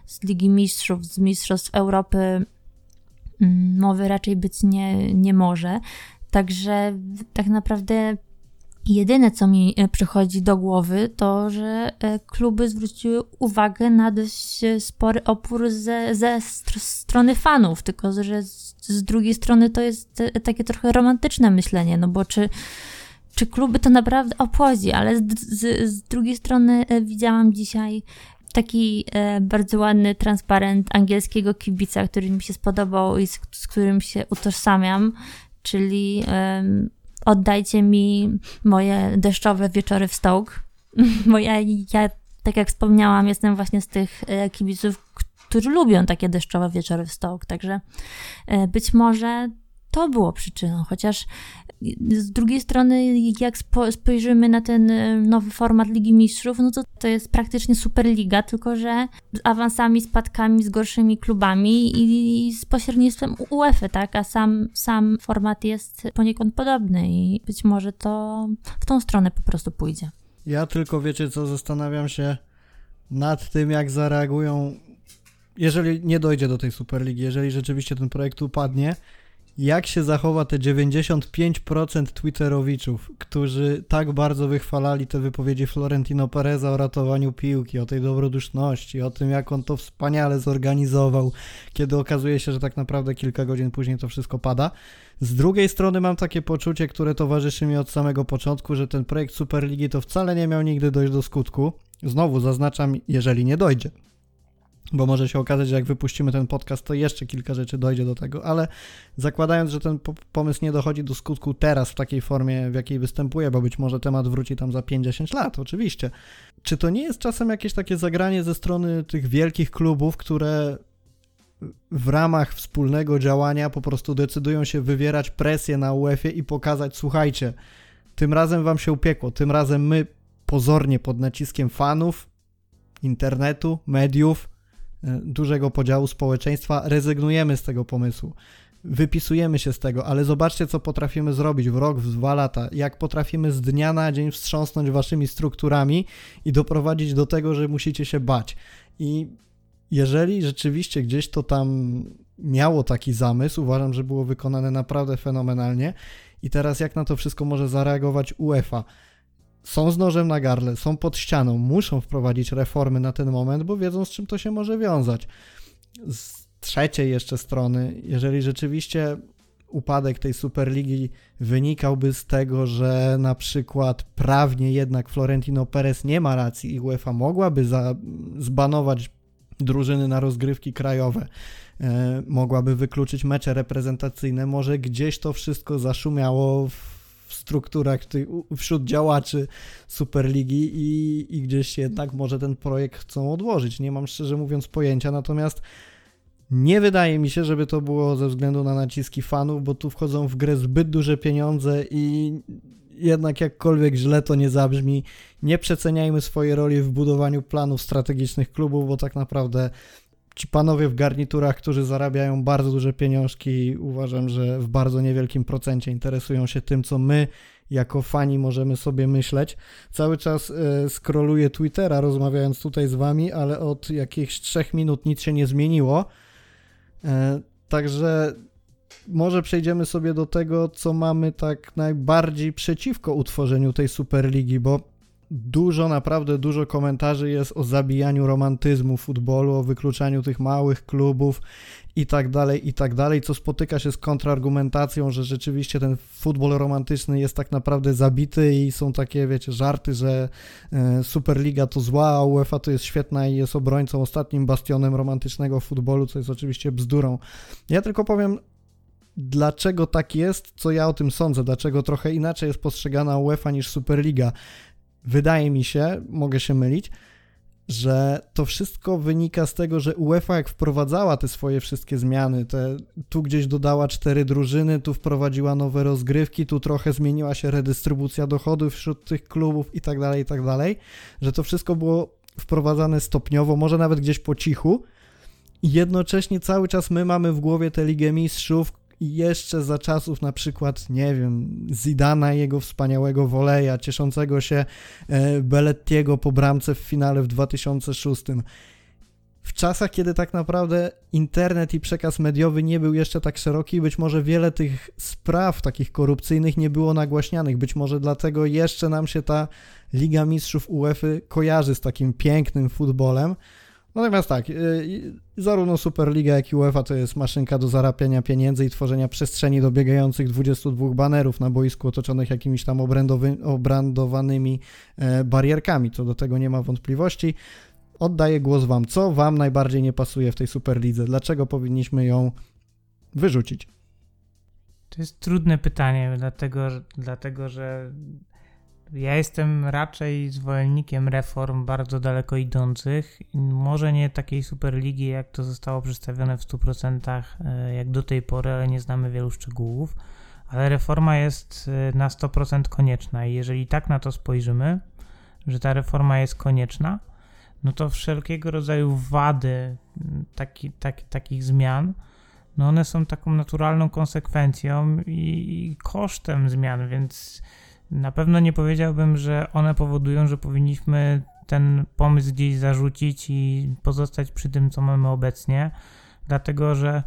z Ligi Mistrzów, z Mistrzostw Europy mm, mowy raczej być nie, nie może. Także tak naprawdę Jedyne, co mi e, przychodzi do głowy, to, że e, kluby zwróciły uwagę na dość e, spory opór ze, ze strony fanów, tylko że z, z drugiej strony to jest takie trochę romantyczne myślenie, no bo czy, czy kluby to naprawdę obchodzi, ale z, z, z drugiej strony widziałam dzisiaj taki e, bardzo ładny transparent angielskiego kibica, który mi się spodobał i z, z którym się utożsamiam, czyli oddajcie mi moje deszczowe wieczory w Stoke, bo ja, ja, tak jak wspomniałam, jestem właśnie z tych e, kibiców, którzy lubią takie deszczowe wieczory w Stoke, także e, być może to było przyczyną, chociaż z drugiej strony, jak spojrzymy na ten e, nowy format Ligi Mistrzów, no to to jest praktycznie Superliga, tylko że z awansami, spadkami, z gorszymi klubami i, z pośrednictwem UEFA, tak? A sam, sam format jest poniekąd podobny i być może to w tą stronę po prostu pójdzie. Ja tylko wiecie co, zastanawiam się nad tym, jak zareagują, jeżeli nie dojdzie do tej Superligi, jeżeli rzeczywiście ten projekt upadnie jak się zachowa te 95% Twitterowiczów, którzy tak bardzo wychwalali te wypowiedzi Florentino Pereza o ratowaniu piłki, o tej dobroduszności, o tym, jak on to wspaniale zorganizował, kiedy okazuje się, że tak naprawdę kilka godzin później to wszystko pada. Z drugiej strony mam takie poczucie, które towarzyszy mi od samego początku, że ten projekt Superligi to wcale nie miał nigdy dojść do skutku. Znowu zaznaczam, jeżeli nie dojdzie bo może się okazać, że jak wypuścimy ten podcast, to jeszcze kilka rzeczy dojdzie do tego, ale zakładając, że ten pomysł nie dochodzi do skutku teraz w takiej formie, w jakiej występuje, bo być może temat wróci tam za 50 lat, oczywiście. Czy to nie jest czasem jakieś takie zagranie ze strony tych wielkich klubów, które w ramach wspólnego działania po prostu decydują się wywierać presję na UEFA i pokazać, słuchajcie, tym razem wam się upiekło, tym razem my pozornie pod naciskiem fanów, internetu, mediów, dużego podziału społeczeństwa, rezygnujemy z tego pomysłu. Wypisujemy się z tego, ale zobaczcie, co potrafimy zrobić w rok, w dwa lata. Jak potrafimy z dnia na dzień wstrząsnąć waszymi strukturami i doprowadzić do tego, że musicie się bać. I jeżeli rzeczywiście gdzieś to tam miało taki zamysł, uważam, że było wykonane naprawdę fenomenalnie. I teraz jak na to wszystko może zareagować UEFA? Są z nożem na gardle, są pod ścianą, muszą wprowadzić reformy na ten moment, bo wiedzą z czym to się może wiązać. Z trzeciej jeszcze strony, jeżeli rzeczywiście upadek tej Superligi wynikałby z tego, że na przykład prawnie jednak Florentino Perez nie ma racji i UEFA mogłaby za, zbanować drużyny na rozgrywki krajowe, e, mogłaby wykluczyć mecze reprezentacyjne, może gdzieś to wszystko zaszumiało w strukturach wśród działaczy Superligi i, i gdzieś jednak może ten projekt chcą odłożyć. Nie mam szczerze mówiąc pojęcia, natomiast nie wydaje mi się, żeby to było ze względu na naciski fanów, bo tu wchodzą w grę zbyt duże pieniądze i jednak jakkolwiek źle to nie zabrzmi, nie przeceniajmy swojej roli w budowaniu planów strategicznych klubów, bo tak naprawdę ci panowie w garniturach, którzy zarabiają bardzo duże pieniążki, uważam, że w bardzo niewielkim procencie interesują się tym, co my jako fani możemy sobie myśleć. Cały czas e, scrolluję Twittera, rozmawiając tutaj z wami, ale od jakichś trzech minut nic się nie zmieniło. E, także może przejdziemy sobie do tego, co mamy tak najbardziej przeciwko utworzeniu tej Superligi, bo dużo, naprawdę dużo komentarzy jest o zabijaniu romantyzmu futbolu, o wykluczaniu tych małych klubów i tak dalej, i tak dalej, co spotyka się z kontrargumentacją, że rzeczywiście ten futbol romantyczny jest tak naprawdę zabity i są takie, wiecie, żarty, że e, Superliga to zła, a UEFA to jest świetna i jest obrońcą, ostatnim bastionem romantycznego futbolu, co jest oczywiście bzdurą. Ja tylko powiem, dlaczego tak jest, co ja o tym sądzę, dlaczego trochę inaczej jest postrzegana UEFA niż Superliga. Wydaje mi się, mogę się mylić, że to wszystko wynika z tego, że UEFA jak wprowadzała te swoje wszystkie zmiany, te, tu gdzieś dodała cztery drużyny, tu wprowadziła nowe rozgrywki, tu trochę zmieniła się redystrybucja dochodów wśród tych klubów i tak dalej, i tak dalej, że to wszystko było wprowadzane stopniowo, może nawet gdzieś po cichu. I jednocześnie cały czas my mamy w głowie tę Ligę Mistrzów, i jeszcze za czasów na przykład, nie wiem, Zidana i jego wspaniałego woleja, cieszącego się e, Bellettiego po bramce w finale w 2006. W czasach, kiedy tak naprawdę internet i przekaz mediowy nie był jeszcze tak szeroki, być może wiele tych spraw takich korupcyjnych nie było nagłaśnianych. Być może dlatego jeszcze nam się ta Liga Mistrzów UEFA kojarzy z takim pięknym futbolem. Natomiast tak, y, zarówno Superliga, jak i UEFA to jest maszynka do zarapiania pieniędzy i tworzenia przestrzeni do biegających 22 banerów na boisku otoczonych jakimiś tam obrandowanymi e, barierkami. Co do tego nie ma wątpliwości. Oddaję głos Wam. Co Wam najbardziej nie pasuje w tej Superlidze? Dlaczego powinniśmy ją wyrzucić? To jest trudne pytanie, dlatego, dlatego że ja jestem raczej zwolennikiem reform bardzo daleko idących. Może nie takiej superligi, jak to zostało przedstawione w 100%, e, jak do tej pory, ale nie znamy wielu szczegółów. Ale reforma jest e, na 100% konieczna i jeżeli tak na to spojrzymy, że ta reforma jest konieczna, no to wszelkiego rodzaju wady taki, taki, takich zmian, no one są taką naturalną konsekwencją i, i kosztem zmian, więc na pewno nie powiedziałbym, że one powodują, że powinniśmy ten pomysł gdzieś zarzucić i pozostać przy tym, co mamy obecnie, dlatego że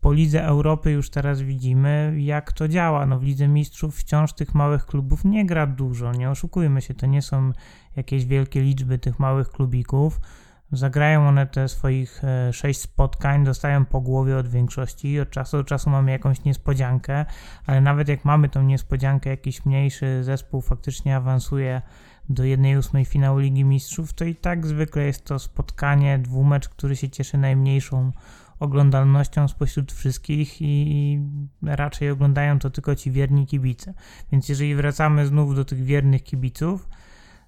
po Lidze Europy już teraz widzimy, jak to działa. No w Lidze Mistrzów wciąż tych małych klubów nie gra dużo, nie oszukujmy się, to nie są jakieś wielkie liczby tych małych klubików. Zagrają one te swoich e, sześć spotkań, dostają po głowie od większości od czasu do czasu mamy jakąś niespodziankę, ale nawet jak mamy tą niespodziankę, jakiś mniejszy zespół faktycznie awansuje do 1-8 finału Ligi Mistrzów, to i tak zwykle jest to spotkanie, dwumecz, który się cieszy najmniejszą oglądalnością spośród wszystkich i raczej oglądają to tylko ci wierni kibice. Więc jeżeli wracamy znów do tych wiernych kibiców,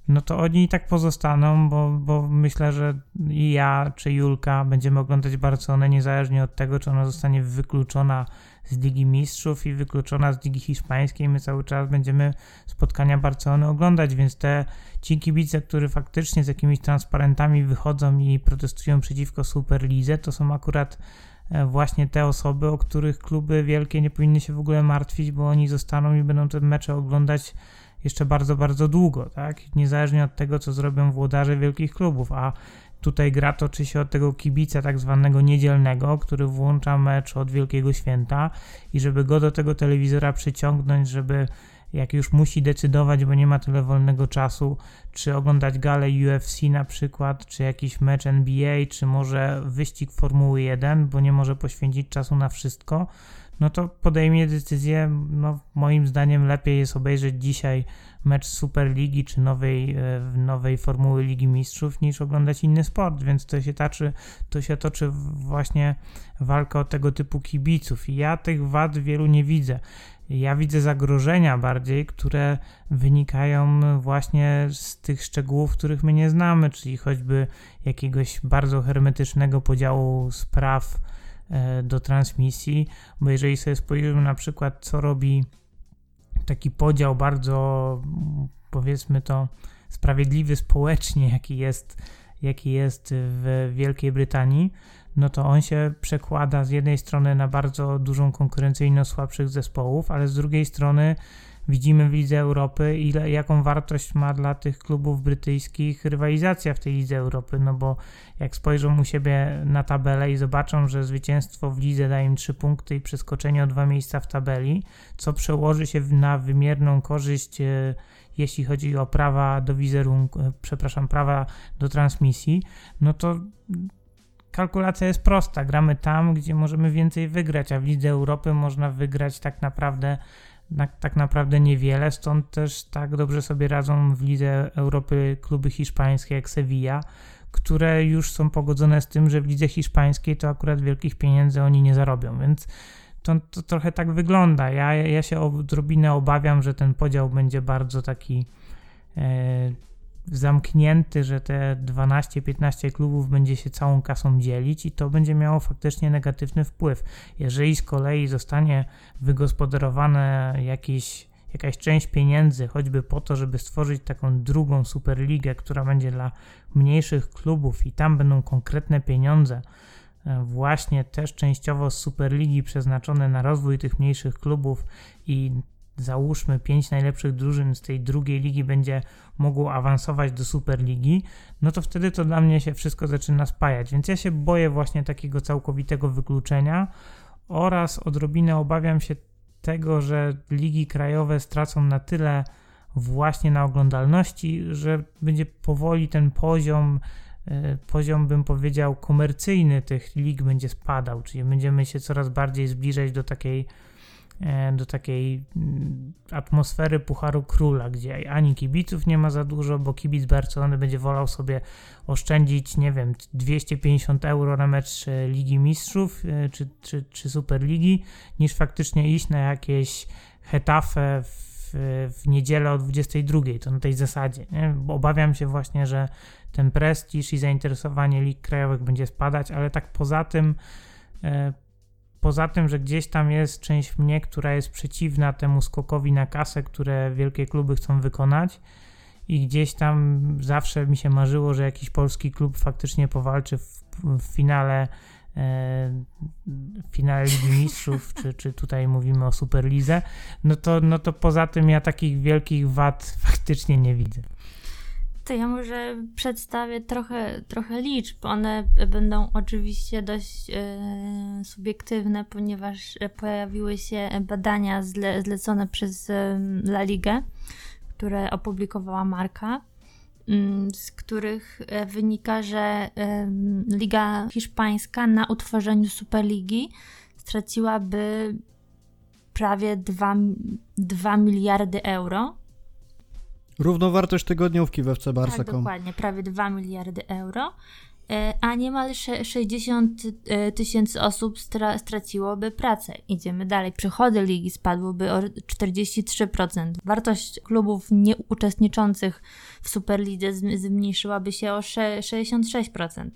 no to oni i tak pozostaną, bo, bo myślę, że i ja czy Julka będziemy oglądać Barcelonę niezależnie od tego, czy ona zostanie wykluczona z Ligi Mistrzów i wykluczona z Ligi Hiszpańskiej. My cały czas będziemy spotkania Barcelony oglądać, więc te ci kibice, którzy faktycznie z jakimiś transparentami wychodzą i protestują przeciwko Superlidze, to są akurat e, właśnie te osoby, o których kluby wielkie nie powinny się w ogóle martwić, bo oni zostaną i będą te mecze oglądać jeszcze bardzo, bardzo długo, tak? Niezależnie od tego, co zrobią włodarze wielkich klubów, a tutaj gra toczy się od tego kibica tak zwanego niedzielnego, który włącza mecz od Wielkiego Święta i żeby go do tego telewizora przyciągnąć, żeby jak już musi decydować, bo nie ma tyle wolnego czasu, czy oglądać galę UFC na przykład, czy jakiś mecz NBA, czy może wyścig Formuły 1, bo nie może poświęcić czasu na wszystko, no to podejmie decyzję, no moim zdaniem lepiej jest obejrzeć dzisiaj mecz Superligi czy nowej, e, nowej Formuły Ligi Mistrzów niż oglądać inny sport, więc to się, taczy, to się toczy właśnie walka o tego typu kibiców i ja tych wad wielu nie widzę. Ja widzę zagrożenia bardziej, które wynikają właśnie z tych szczegółów, których my nie znamy, czyli choćby jakiegoś bardzo hermetycznego podziału spraw do transmisji, bo jeżeli sobie spojrzymy na przykład, co robi taki podział bardzo, powiedzmy to, sprawiedliwy społecznie, jaki jest, jaki jest w Wielkiej Brytanii, no to on się przekłada z jednej strony na bardzo dużą konkurencyjność słabszych zespołów, ale z drugiej strony widzimy w Lidze Europy, ile, jaką wartość ma dla tych klubów brytyjskich rywalizacja w tej Lidze Europy, no bo jak spojrzą u siebie na tabelę i zobaczą, że zwycięstwo w lidze daje im 3 punkty i przeskoczenie o dwa miejsca w tabeli, co przełoży się na wymierną korzyść, e, jeśli chodzi o prawa do wizerunku, e, przepraszam, prawa do transmisji, no to kalkulacja jest prosta. Gramy tam, gdzie możemy więcej wygrać, a w Lidze Europy można wygrać tak naprawdę tak naprawdę niewiele, stąd też tak dobrze sobie radzą w Lidze Europy kluby hiszpańskie jak Sevilla, które już są pogodzone z tym, że w lidze hiszpańskiej to akurat wielkich pieniędzy oni nie zarobią, więc to, to trochę tak wygląda. Ja, ja się odrobinę obawiam, że ten podział będzie bardzo taki e, zamknięty, że te 12-15 klubów będzie się całą kasą dzielić i to będzie miało faktycznie negatywny wpływ. Jeżeli z kolei zostanie wygospodarowane jakieś jakaś część pieniędzy, choćby po to, żeby stworzyć taką drugą superligę, która będzie dla mniejszych klubów i tam będą konkretne pieniądze, e, właśnie też częściowo z Superligi przeznaczone na rozwój tych mniejszych klubów i załóżmy pięć najlepszych drużyn z tej drugiej ligi będzie mogło awansować do Superligi, no to wtedy to dla mnie się wszystko zaczyna spajać. Więc ja się boję właśnie takiego całkowitego wykluczenia oraz odrobinę obawiam się tego, że ligi krajowe stracą na tyle właśnie na oglądalności, że będzie powoli ten poziom, e, poziom bym powiedział komercyjny tych lig będzie spadał, czyli będziemy się coraz bardziej zbliżać do takiej do takiej mm, atmosfery Pucharu Króla, gdzie ani kibiców nie ma za dużo, bo kibic Barcelony będzie wolał sobie oszczędzić, nie wiem, 250 euro na mecz e, Ligi Mistrzów e, czy, czy, czy Superligi, niż faktycznie iść na jakieś Hetafe w, w niedzielę o 22. To na tej zasadzie. Nie? Bo obawiam się właśnie, że ten prestiż i zainteresowanie lig krajowych będzie spadać, ale tak poza tym poza tym, że gdzieś tam jest część mnie, która jest przeciwna temu skokowi na kasę, które wielkie kluby chcą wykonać i gdzieś tam zawsze mi się marzyło, że jakiś polski klub faktycznie powalczy w, w finale e, w finale Ligi Mistrzów, czy, czy tutaj mówimy o Superlize, no to, no to poza tym ja takich wielkich wad faktycznie nie widzę. To ja może przedstawię trochę, trochę liczb. One będą oczywiście dość e, subiektywne, ponieważ pojawiły się badania zle, zlecone przez e, La Ligę, które opublikowała Marka, m, z których e, wynika, że e, Liga Hiszpańska na utworzeniu Superligi straciłaby prawie 2, 2 miliardy euro Równowartość tygodniówki we FC Barca. Tak, dokładnie, prawie 2 miliardy euro, e, a niemal 60 e, tysięcy osób stra straciłoby pracę. Idziemy dalej. Przychody ligi spadłyby o 43%. Wartość klubów nieuczestniczących w Superlidze zmniejszyłaby się o 66%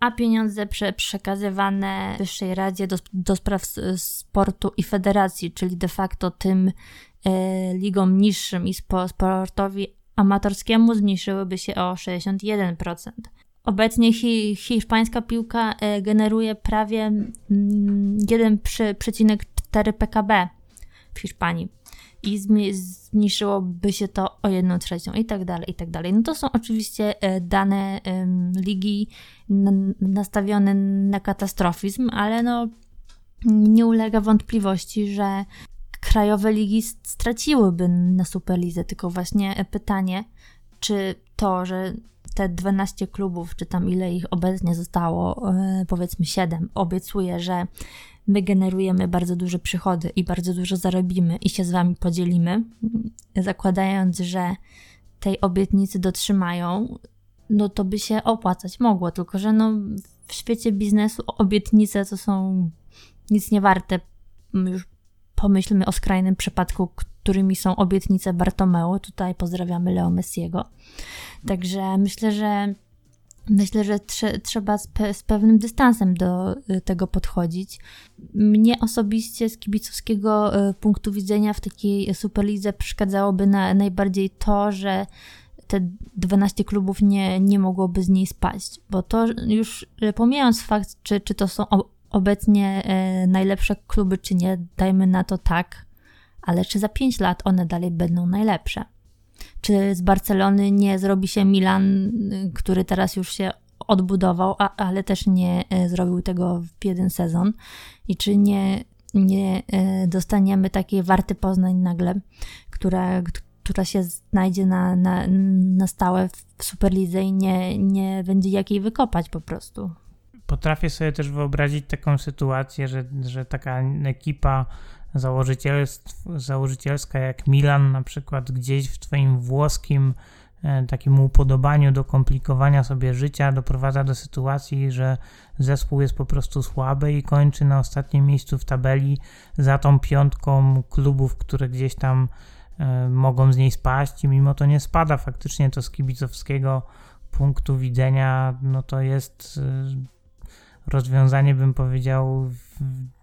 a pieniądze prze, przekazywane Wyższej Radzie do, do Spraw Sportu i Federacji, czyli de facto tym ligom niższym i sportowi amatorskiemu zmniejszyłyby się o 61%. Obecnie hi, hiszpańska piłka e, generuje prawie 1,4 mm, PKB w Hiszpanii i zmniejszyłoby się to o 1 trzecią i tak dalej, i tak dalej. No to są oczywiście e, dane ligi nastawione na katastrofizm, ale no nie ulega wątpliwości, że krajowe ligi straciłyby na Superlidze, tylko właśnie pytanie, czy to, że te 12 klubów, czy tam ile ich obecnie zostało, e, powiedzmy 7, obiecuje, że my generujemy bardzo duże przychody i bardzo dużo zarobimy i się z wami podzielimy, zakładając, że tej obietnicy dotrzymają, no to by się opłacać mogło, tylko że no w świecie biznesu obietnice to są nic nie warte już pomyślmy o skrajnym przypadku, którymi są obietnice Bartomeu. Tutaj pozdrawiamy Leo Messiego. Także myślę, że myślę, że trze trzeba z, pe z, pewnym dystansem do y, tego podchodzić. Mnie osobiście z kibicowskiego y, punktu widzenia w takiej Superlidze przeszkadzałoby na, najbardziej to, że te 12 klubów nie, nie mogłoby z niej spaść, bo to już pomijając fakt, czy, czy to są obecnie e, najlepsze kluby, czy nie, dajmy na to tak, ale czy za 5 lat one dalej będą najlepsze? Czy z Barcelony nie zrobi się Milan, który teraz już się odbudował, a, ale też nie e, zrobił tego w jeden sezon? I czy nie, nie e, dostaniemy takiej warty Poznań nagle, która, która się znajdzie na, na, na stałe w Superlidze i nie, nie będzie jak jej wykopać po prostu? Potrafię sobie też wyobrazić taką sytuację, że, że taka ekipa założycielska jak Milan na przykład gdzieś w twoim włoskim e, takim upodobaniu do komplikowania sobie życia doprowadza do sytuacji, że zespół jest po prostu słaby i kończy na ostatnim miejscu w tabeli za tą piątką klubów, które gdzieś tam e, mogą z niej spaść i mimo to nie spada. Faktycznie to z kibicowskiego punktu widzenia no to jest e, rozwiązanie, bym powiedział,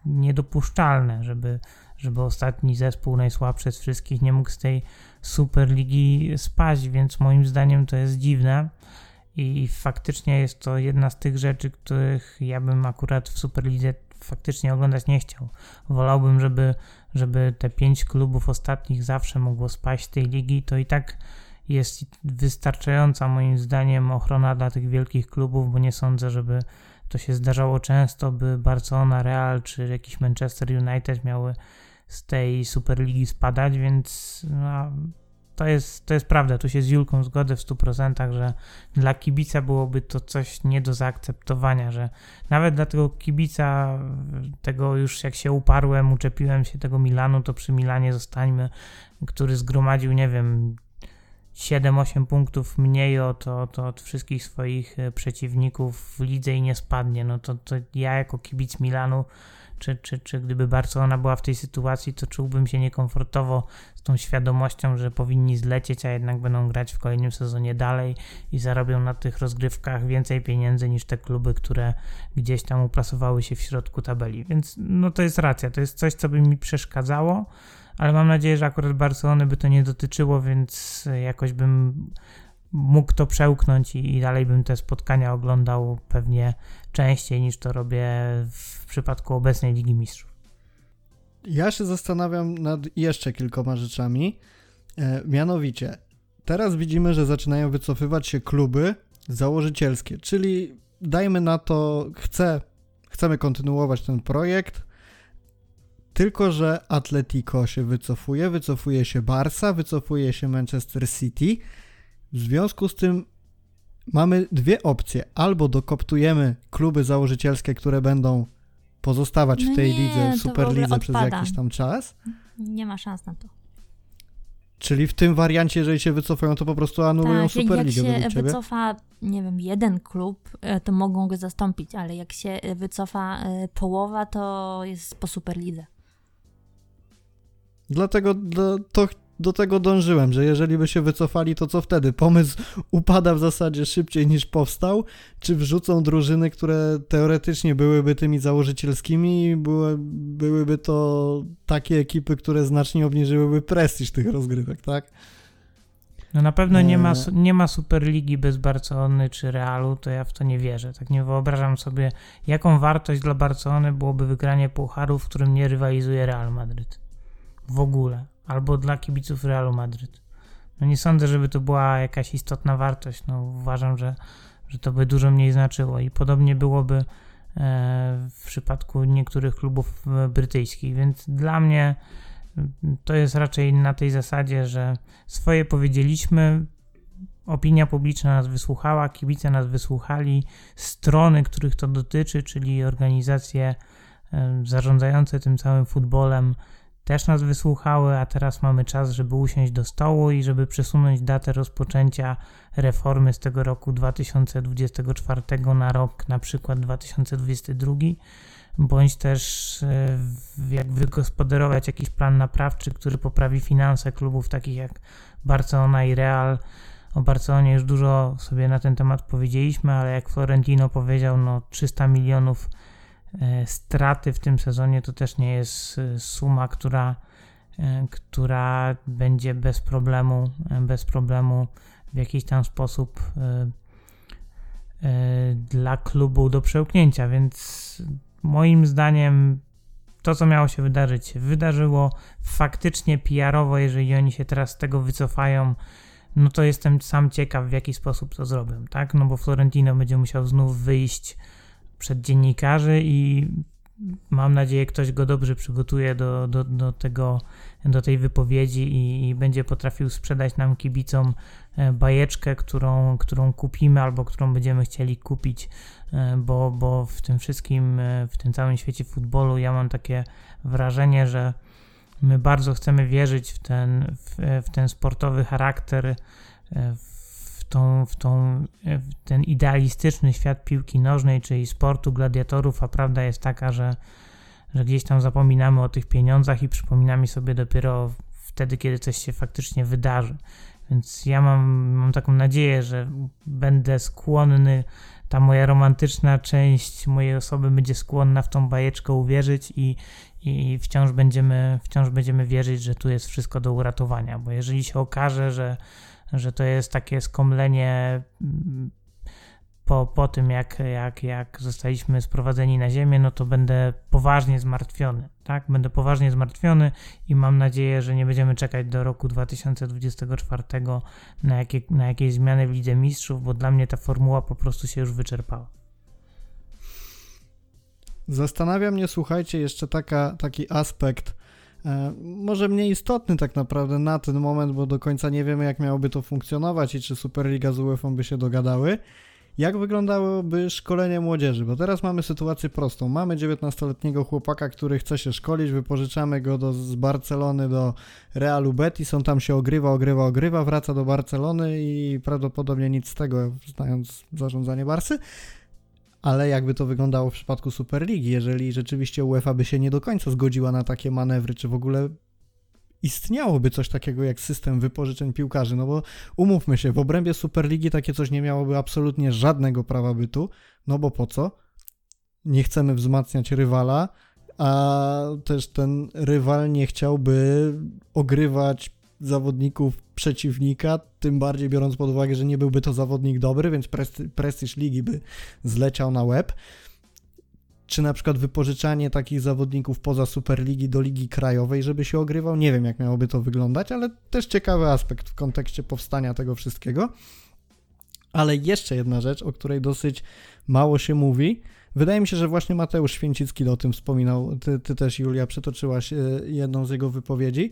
niedopuszczalne, żeby, żeby ostatni zespół, najsłabszy z wszystkich, nie mógł z tej Superligi spaść, więc moim zdaniem to jest dziwne. I faktycznie jest to jedna z tych rzeczy, których ja bym akurat w Superlidze faktycznie oglądać nie chciał. Wolałbym, żeby, żeby te pięć klubów ostatnich zawsze mogło spaść z tej ligi. To i tak jest wystarczająca moim zdaniem ochrona dla tych wielkich klubów, bo nie sądzę, żeby to się zdarzało często, by Barcelona, Real czy jakiś Manchester United miały z tej Superligi spadać, więc no, to, jest, to jest prawda. Tu się z Julką zgodzę w 100%, że dla kibica byłoby to coś nie do zaakceptowania, że nawet dla tego kibica, tego już jak się uparłem, uczepiłem się tego Milanu, to przy Milanie zostańmy, który zgromadził, nie wiem, 7-8 punktów mniej od, od, od, wszystkich swoich e, przeciwników w lidze i nie spadnie, no to, to ja jako kibic Milanu, czy, czy, czy gdyby Barcelona była w tej sytuacji, to czułbym się niekomfortowo z tą świadomością, że powinni zlecieć, a jednak będą grać w kolejnym sezonie dalej i zarobią na tych rozgrywkach więcej pieniędzy niż te kluby, które gdzieś tam uplasowały się w środku tabeli. Więc no to jest racja, to jest coś, co by mi przeszkadzało ale mam nadzieję, że akurat Barcelony by to nie dotyczyło, więc jakoś bym mógł to przełknąć i, i dalej bym te spotkania oglądał pewnie częściej niż to robię w przypadku obecnej Ligi Mistrzów. Ja się zastanawiam nad jeszcze kilkoma rzeczami. E, mianowicie, teraz widzimy, że zaczynają wycofywać się kluby założycielskie, czyli dajmy na to, chcę, chcemy kontynuować ten projekt, tylko, że Atletico się wycofuje, wycofuje się Barca, wycofuje się Manchester City. W związku z tym mamy dwie opcje. Albo dokoptujemy kluby założycielskie, które będą pozostawać no w tej nie, lidze, w Superlidze przez jakiś tam czas. Nie ma szans na to. Czyli w tym wariancie, jeżeli się wycofają, to po prostu anulują tak, Superligę jak się wycofa, nie wiem, jeden klub, e, to mogą go zastąpić, ale jak się wycofa e, połowa, to jest po Superlidze. Dlatego do, to, do tego dążyłem, że jeżeli by się wycofali, to co wtedy? Pomysł upada w zasadzie szybciej niż powstał? Czy wrzucą drużyny, które teoretycznie byłyby tymi założycielskimi i były, byłyby to takie ekipy, które znacznie obniżyłyby prestiż tych rozgrywek, tak? No na pewno nie ma, e. nie ma Superligi bez Barcelony czy Realu, to ja w to nie wierzę. Tak nie wyobrażam sobie, jaką wartość dla Barcelony byłoby wygranie pucharu, w którym nie rywalizuje Real Madryt w ogóle, albo dla kibiców Realu Madryt. No nie sądzę, żeby to była jakaś istotna wartość. No uważam, że, że to by dużo mniej znaczyło i podobnie byłoby e, w przypadku niektórych klubów e, brytyjskich, więc dla mnie mm, to jest raczej na tej zasadzie, że swoje powiedzieliśmy, opinia publiczna nas wysłuchała, kibice nas wysłuchali, strony, których to dotyczy, czyli organizacje e, zarządzające tym całym futbolem, też nas wysłuchały, a teraz mamy czas, żeby usiąść do stołu i żeby przesunąć datę rozpoczęcia reformy z tego roku 2024 na rok na przykład 2022, bądź też e, jak wygospodarować jakiś plan naprawczy, który poprawi finanse klubów takich jak Barcelona i Real. O Barcelonie już dużo sobie na ten temat powiedzieliśmy, ale jak Florentino powiedział, no 300 milionów straty w tym sezonie to też nie jest e, suma, która, e, która będzie bez problemu, bez problemu w jakiś tam sposób dla klubu do przełknięcia, więc moim zdaniem to, co miało się wydarzyć, wydarzyło. Faktycznie PR-owo, jeżeli oni się teraz z tego wycofają, no to jestem sam ciekaw, w jaki sposób to zrobią, tak? No bo Florentino będzie musiał znów wyjść przed dziennikarzy i mam nadzieję, ktoś go dobrze przygotuje do, do, do, tego, do tej wypowiedzi i, i, będzie potrafił sprzedać nam kibicom e, bajeczkę, którą, którą kupimy albo którą będziemy chcieli kupić, e, bo, bo w tym wszystkim, e, w tym całym świecie futbolu ja mam takie wrażenie, że my bardzo chcemy wierzyć w ten, w, w ten sportowy charakter, w, tą, w, tą, w ten idealistyczny świat piłki nożnej, czyli sportu gladiatorów, a prawda jest taka, że, że gdzieś tam zapominamy o tych pieniądzach i przypominamy sobie dopiero wtedy, kiedy coś się faktycznie wydarzy. Więc ja mam, mam taką nadzieję, że będę skłonny, ta moja romantyczna część mojej osoby będzie skłonna w tą bajeczkę uwierzyć i, i wciąż będziemy, wciąż będziemy wierzyć, że tu jest wszystko do uratowania, bo jeżeli się okaże, że, że to jest takie skomlenie mm, po, po tym, jak, jak, jak zostaliśmy sprowadzeni na ziemię, no to będę poważnie zmartwiony, tak? Będę poważnie zmartwiony i mam nadzieję, że nie będziemy czekać do roku 2024 na, jakie, na jakieś zmiany w Lidze Mistrzów, bo dla mnie ta formuła po prostu się już wyczerpała. Zastanawia mnie, słuchajcie, jeszcze taka, taki aspekt, może mniej istotny tak naprawdę na ten moment, bo do końca nie wiemy, jak miałoby to funkcjonować i czy Superliga z UEFA by się dogadały. Jak wyglądałoby szkolenie młodzieży? Bo teraz mamy sytuację prostą. Mamy 19-letniego chłopaka, który chce się szkolić, wypożyczamy go do, z Barcelony do Realu Betis, on tam się ogrywa, ogrywa, ogrywa, wraca do Barcelony i prawdopodobnie nic z tego, znając zarządzanie Barsy. Ale jakby to wyglądało w przypadku Superligi, jeżeli rzeczywiście UEFA by się nie do końca zgodziła na takie manewry, czy w ogóle istniałoby coś takiego jak system wypożyczeń piłkarzy, no bo umówmy się, w obrębie Superligi takie coś nie miałoby absolutnie żadnego prawa bytu, no bo po co? Nie chcemy wzmacniać rywala, a też ten rywal nie chciałby ogrywać zawodników przeciwnika, tym bardziej biorąc pod uwagę, że nie byłby to zawodnik dobry, więc prestiż ligi by zleciał na łeb czy na przykład wypożyczanie takich zawodników poza Superligi do Ligi Krajowej, żeby się ogrywał. Nie wiem, jak miałoby to wyglądać, ale też ciekawy aspekt w kontekście powstania tego wszystkiego. Ale jeszcze jedna rzecz, o której dosyć mało się mówi. Wydaje mi się, że właśnie Mateusz Święcicki o tym wspominał. Ty, ty też, Julia, przytoczyłaś e, jedną z jego wypowiedzi.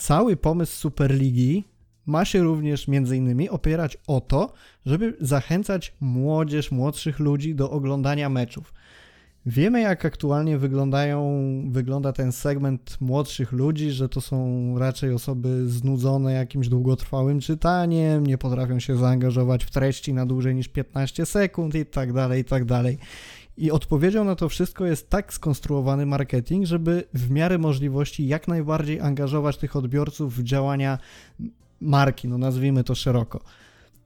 Cały pomysł Superligi ma się również między innymi opierać o to, żeby zachęcać młodzież, młodszych ludzi do oglądania meczów. Wiemy, jak aktualnie wyglądają, wygląda ten segment młodszych ludzi, że to są raczej osoby znudzone jakimś długotrwałym czytaniem, nie potrafią się zaangażować w treści na dłużej niż 15 sekund i tak dalej, i tak dalej. I odpowiedzią na to wszystko jest tak skonstruowany marketing, żeby w miarę możliwości jak najbardziej angażować tych odbiorców w działania marki, no nazwijmy to szeroko.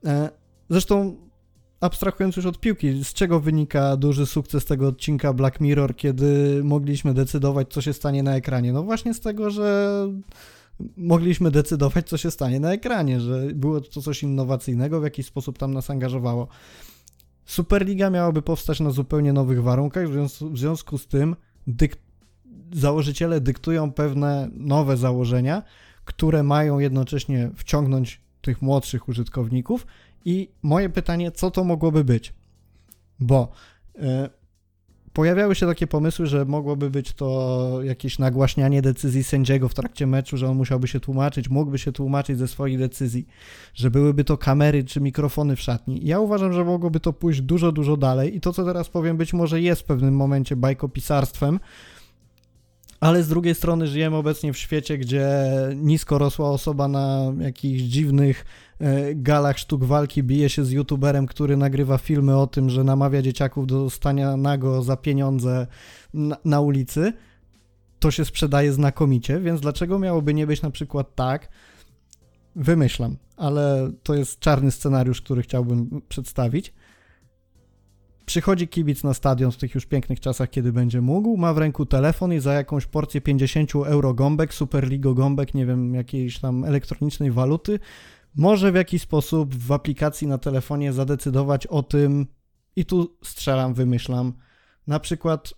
E, zresztą abstrahując już od piłki, z czego wynika duży sukces tego odcinka Black Mirror, kiedy mogliśmy decydować, co się stanie na ekranie? No właśnie z tego, że mogliśmy decydować, co się stanie na ekranie, że było to coś innowacyjnego, w jakiś sposób tam nas angażowało. Superliga miałaby powstać na zupełnie nowych warunkach, w związku z tym dyk założyciele dyktują pewne nowe założenia, które mają jednocześnie wciągnąć tych młodszych użytkowników. I moje pytanie, co to mogłoby być? Bo y, pojawiały się takie pomysły, że mogłoby być to jakieś nagłaśnianie decyzji sędziego w trakcie meczu, że on musiałby się tłumaczyć, mógłby się tłumaczyć ze swoich decyzji, że byłyby to kamery czy mikrofony w szatni. Ja uważam, że mogłoby to pójść dużo, dużo dalej i to, co teraz powiem, być może jest w pewnym momencie bajkopisarstwem, ale z drugiej strony żyjemy obecnie w świecie, gdzie nisko rosła osoba na jakichś dziwnych galach sztuk walki bije się z youtuberem, który nagrywa filmy o tym, że namawia dzieciaków do stania nago za pieniądze na, na ulicy. To się sprzedaje znakomicie, więc dlaczego miałoby nie być na przykład tak, wymyślam, ale to jest czarny scenariusz, który chciałbym przedstawić, Przychodzi kibic na stadion w tych już pięknych czasach, kiedy będzie mógł, ma w ręku telefon i za jakąś porcję 50 euro gąbek, Superligo gąbek, nie wiem, jakiejś tam elektronicznej waluty, może w jakiś sposób w aplikacji na telefonie zadecydować o tym, i tu strzelam, wymyślam, na przykład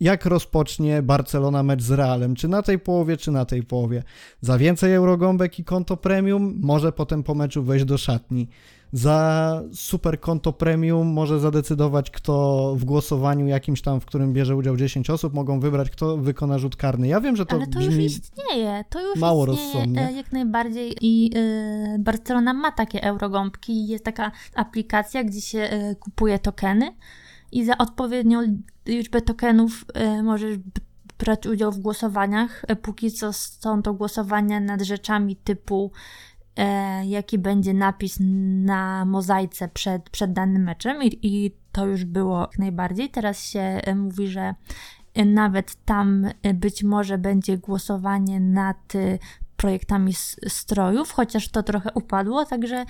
jak rozpocznie Barcelona mecz z Realem, czy na tej połowie, czy na tej połowie. Za więcej eurogąbek i konto premium może potem po meczu wejść do szatni. Za super konto premium może zadecydować, kto w głosowaniu jakimś tam, w którym bierze udział 10 osób, mogą wybrać, kto wykona rzut karny. Ja wiem, że to Ale to już istnieje, to już mało istnieje rozsądnie. e, jak najbardziej i e, Barcelona ma takie eurogąbki, jest taka aplikacja, gdzie się e, kupuje tokeny i za odpowiednią liczbę tokenów e, możesz brać udział w głosowaniach. E, Póki co są to głosowania nad rzeczami typu e, jaki będzie napis na mozaice przed, przed danym meczem i, i to już było jak najbardziej. Teraz się e, mówi, że nawet tam być może będzie głosowanie nad projektami strojów, chociaż to trochę upadło, także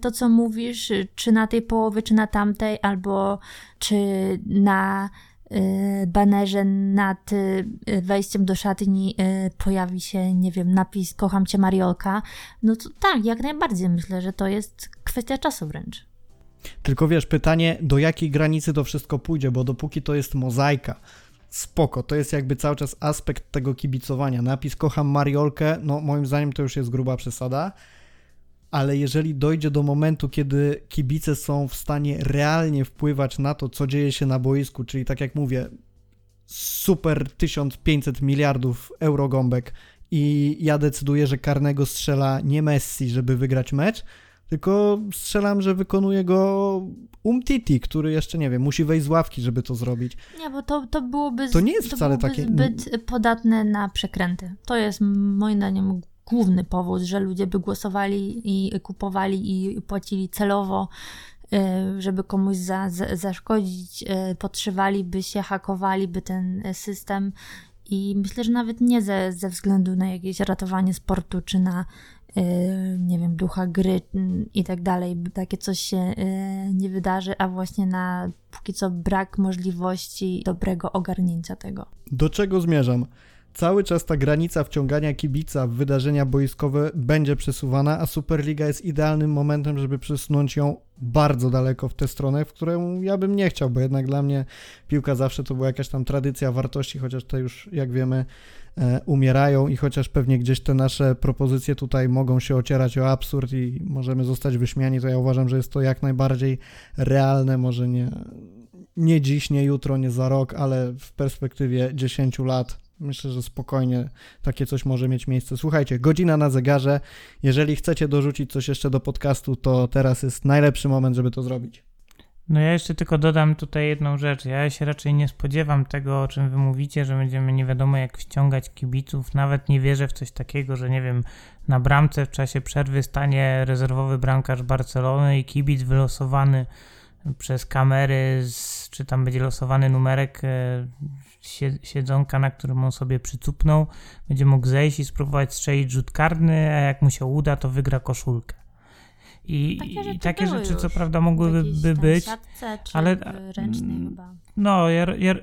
to co mówisz, czy na tej połowie, czy na tamtej, albo czy na banerze nad e, wejściem do szatni e, pojawi się, nie wiem, napis kocham cię Mariolka, no to tak, jak najbardziej myślę, że to jest kwestia czasu wręcz. Tylko wiesz, pytanie, do jakiej granicy to wszystko pójdzie, bo dopóki to jest mozaika, spoko, to jest jakby cały czas aspekt tego kibicowania. Napis kocham Mariolkę, no moim zdaniem to już jest gruba przesada, ale jeżeli dojdzie do momentu, kiedy kibice są w stanie realnie wpływać na to, co dzieje się na boisku, czyli tak jak mówię, super 1500 miliardów euro gąbek i ja decyduję, że karnego strzela nie Messi, żeby wygrać mecz, tylko strzelam, że wykonuje go Umtiti, który jeszcze, nie wiem, musi wejść z ławki, żeby to zrobić. Nie, bo to, to byłoby, z- To nie jest wcale byłoby takie- zbyt podatne na przekręty. To jest moim zdaniem główny powód, że ludzie by głosowali i kupowali i płacili celowo, y, żeby komuś za, za, zaszkodzić, y, podszywaliby się, hakowaliby ten system i myślę, że nawet nie ze, ze względu na jakieś ratowanie sportu czy na nie wiem, ducha gry i tak dalej, takie coś się nie wydarzy, a właśnie na póki co brak możliwości dobrego ogarnięcia tego. Do czego zmierzam? Cały czas ta granica wciągania kibica w wydarzenia boiskowe będzie przesuwana, a Superliga jest idealnym momentem, żeby przesunąć ją bardzo daleko w tę stronę, w którą ja bym nie chciał, bo jednak dla mnie piłka zawsze to była jakaś tam tradycja wartości, chociaż te już, jak wiemy, e, umierają i chociaż pewnie gdzieś te nasze propozycje tutaj mogą się ocierać o absurd i możemy zostać wyśmiani, to ja uważam, że jest to jak najbardziej realne, może nie, nie dziś, nie jutro, nie za rok, ale w perspektywie 10 lat myślę, że spokojnie takie coś może mieć miejsce. Słuchajcie, godzina na zegarze. Jeżeli chcecie dorzucić coś jeszcze do podcastu, to teraz jest najlepszy moment, żeby to zrobić. No ja jeszcze tylko dodam tutaj jedną rzecz. Ja się raczej nie spodziewam tego, o czym wy mówicie, że będziemy nie wiadomo jak wciągać kibiców. Nawet nie wierzę w coś takiego, że nie wiem, na bramce w czasie przerwy stanie rezerwowy bramkarz Barcelony i kibic wylosowany przez kamery, z, czy tam będzie losowany numerek e, siedzonka, na którym on sobie przycupnął, będzie mógł zejść i spróbować strzelić rzut karny, a jak mu się uda, to wygra koszulkę. I Takie i rzeczy takie były rzeczy co prawda mogłyby być, siatce, ale- mm, chyba. no, ja, ja,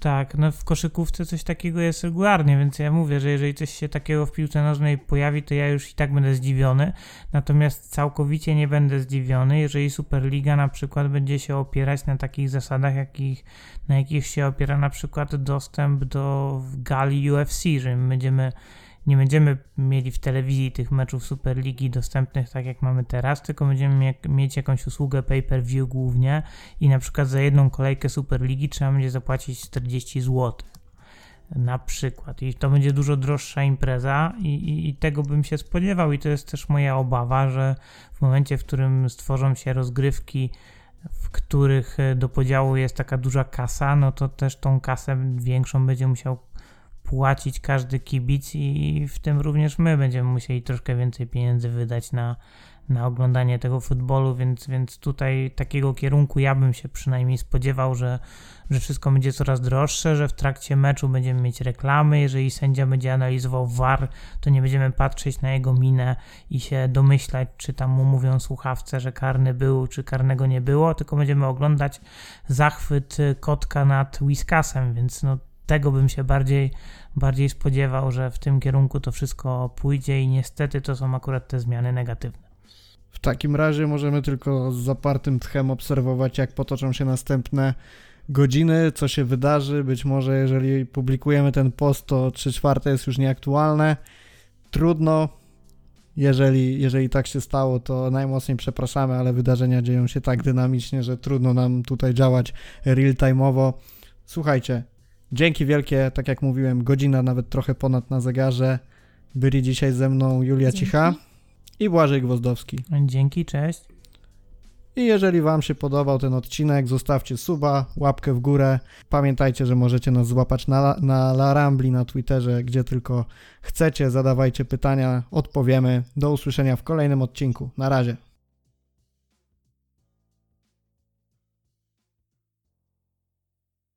tak, no w koszykówce coś takiego jest regularnie, więc ja mówię, że jeżeli coś się takiego w piłce nożnej pojawi, to ja już i tak będę zdziwiony. Natomiast całkowicie nie będę zdziwiony, jeżeli Superliga na przykład będzie się opierać na takich zasadach, jakich, na jakich się opiera na przykład dostęp do gali UFC, że my będziemy nie będziemy mieli w telewizji tych meczów Superligi dostępnych tak jak mamy teraz, tylko będziemy mie- mieć jakąś usługę pay-per-view głównie i na przykład za jedną kolejkę Superligi trzeba będzie zapłacić 40 zł. Na przykład. I to będzie dużo droższa impreza, i, i, i tego bym się spodziewał. I to jest też moja obawa, że w momencie, w którym stworzą się rozgrywki, w których e, do podziału jest taka duża kasa, no to też tą kasę większą będzie musiał płacić każdy kibic, i w tym również my będziemy musieli troszkę więcej pieniędzy wydać na, na oglądanie tego futbolu, więc, więc tutaj takiego kierunku ja bym się przynajmniej spodziewał, że, że wszystko będzie coraz droższe, że w trakcie meczu będziemy mieć reklamy, jeżeli sędzia będzie analizował VAR, to nie będziemy patrzeć na jego minę i się domyślać, czy tam mu mówią słuchawce, że karny był, czy karnego nie było, tylko będziemy oglądać zachwyt kotka nad Whiskasem, więc no tego bym się bardziej, bardziej spodziewał, że w tym kierunku to wszystko pójdzie i niestety to są akurat te zmiany negatywne. W takim razie możemy tylko z zapartym tchem obserwować, jak potoczą się następne godziny, co się wydarzy. Być może jeżeli publikujemy ten post, to 3 czwarte jest już nieaktualne. Trudno. Jeżeli, jeżeli tak się stało, to najmocniej przepraszamy, ale wydarzenia dzieją się tak dynamicznie, że trudno nam tutaj działać real-time'owo. Słuchajcie, dzięki wielkie, tak jak mówiłem, godzina nawet trochę ponad na zegarze. Byli dzisiaj ze mną Julia Dzięki. Cicha i Błażej Gwozdowski. Dzięki, cześć. I jeżeli Wam się podobał ten odcinek, zostawcie suba, łapkę w górę. Pamiętajcie, że możecie nas złapać na, na La Rambli, na Twitterze, gdzie tylko chcecie. Zadawajcie pytania, odpowiemy. Do usłyszenia w kolejnym odcinku. Na razie.